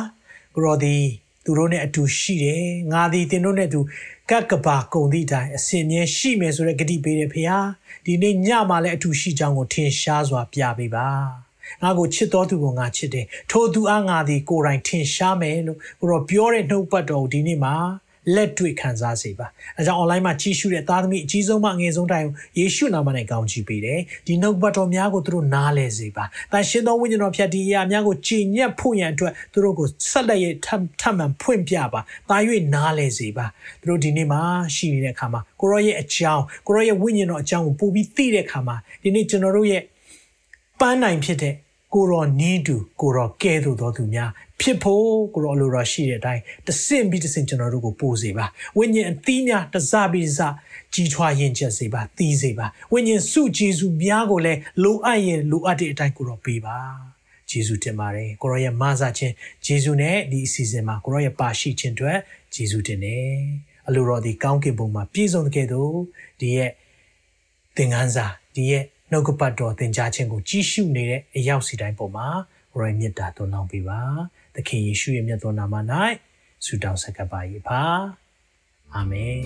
Speaker 2: ကိုရောသည်သူတို့နဲ့အတူရှိတယ်ငါသည်သင်တို့နဲ့အတူကပ်ကပါကုံသည့်အတိုင်းအစဉ်မြဲရှိမယ်ဆိုတဲ့ဂတိပေးတယ်ဖေဟာဒီနေ့ညမှာလည်းအတူရှိကြောင်းကိုထင်ရှားစွာပြပေးပါ ငါကိုချစ်တော်သူကိုငါချစ်တယ်ထိုသူအားငါသည်ကိုယ်တိုင်ထင်ရှားမယ်လို့ကိုရောပြောတဲ့နှုတ်ပတ်တော်ကိုဒီနေ့မှာလက်တွေ့ခံစားစေပါအဲကြောင့် online မှာကြည့်ရှုတဲ့သားသမီးအကြီးဆုံးမှအငယ်ဆုံးတိုင်ယေရှုနာမနဲ့ကောင်းချီးပေးတယ်ဒီနှုတ်ပတ်တော်များကိုသူတို့နားလည်စေပါတန်ရှင်းသောဝိညာဉ်တော်ဖြတ်ဒီအရာများကိုကြည်ညက်ဖို့ရန်အတွက်သူတို့ကိုဆက်လက်ရထပ်မှန်ဖွင့်ပြပါတာ၍နားလည်စေပါသူတို့ဒီနေ့မှာရှိနေတဲ့အခါမှာကိုရောရဲ့အကြောင်းကိုရောရဲ့ဝိညာဉ်တော်အကြောင်းကိုပို့ပြီးသိတဲ့အခါမှာဒီနေ့ကျွန်တော်တို့ရဲ့ ပန်းနိုင်ဖြစ်တဲ့ကိုရောနီးတူကိုရောကဲသို့သောသူများဖြစ်ဖို့ကိုရောလိုတော်ရှိတဲ့အတိုင်းတဆင့်ပြီးတဆင့်ကျွန်တော်တို့ကိုပို့စေပါဝိညာဉ်အသီးများတစားပြီးတစားကြီးထွားရင်ချက်စေပါသီးစေပါဝိညာဉ်စုဂျေစုများကိုလည်းလိုအပ်ရင်လိုအပ်တဲ့အတိုင်းကိုရောပေးပါဂျယေရှုတင်ပါတယ်ကိုရောရဲ့မဆာခြင်းယေရှုနဲ့ဒီအစီအစဉ်မှာကိုရောရဲ့ပါရှိခြင်းအတွက်ယေရှုတင်တယ်အလိုတော်ဒီကောင်းကင်ဘုံမှာပြည့်စုံတဲ့ကဲ့သို့ဒီရဲ့သင်ခန်းစာဒီရဲ့ နှုတ်ကပတ်တော်သင်ကြားခြင်းကိုကြီးရှုနေတဲ့အရောက်စီတိုင်းပေါ်မှာကိုရောရဲ့မေတ္တာသွန်လောင်းပေးပါသခင်ယေရှုရဲ့မြတ်သောနာမ၌ဆုတောင်းဆက်ကပ်ပါ၏ပါအာမင်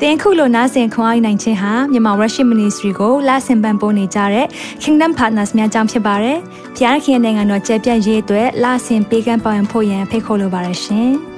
Speaker 1: တင်ခုလိုနာဆင်ခွန်အားနိုင်ခြင်းဟာမြန်မာ Worship Ministry ကိုလာဆင်ပန်ပိုးနေကြတဲ့ Kingdom Partners များအကြောင်းဖြစ်ပါတယ်။ဖျားခင်နိုင်ငံတော်ကျယ်ပြန့်ရေးအတွက်လာဆင်ပေးကမ်းပောင်းဖို့ရန်ဖိတ်ခေါ်လိုပါတယ်ရှင်။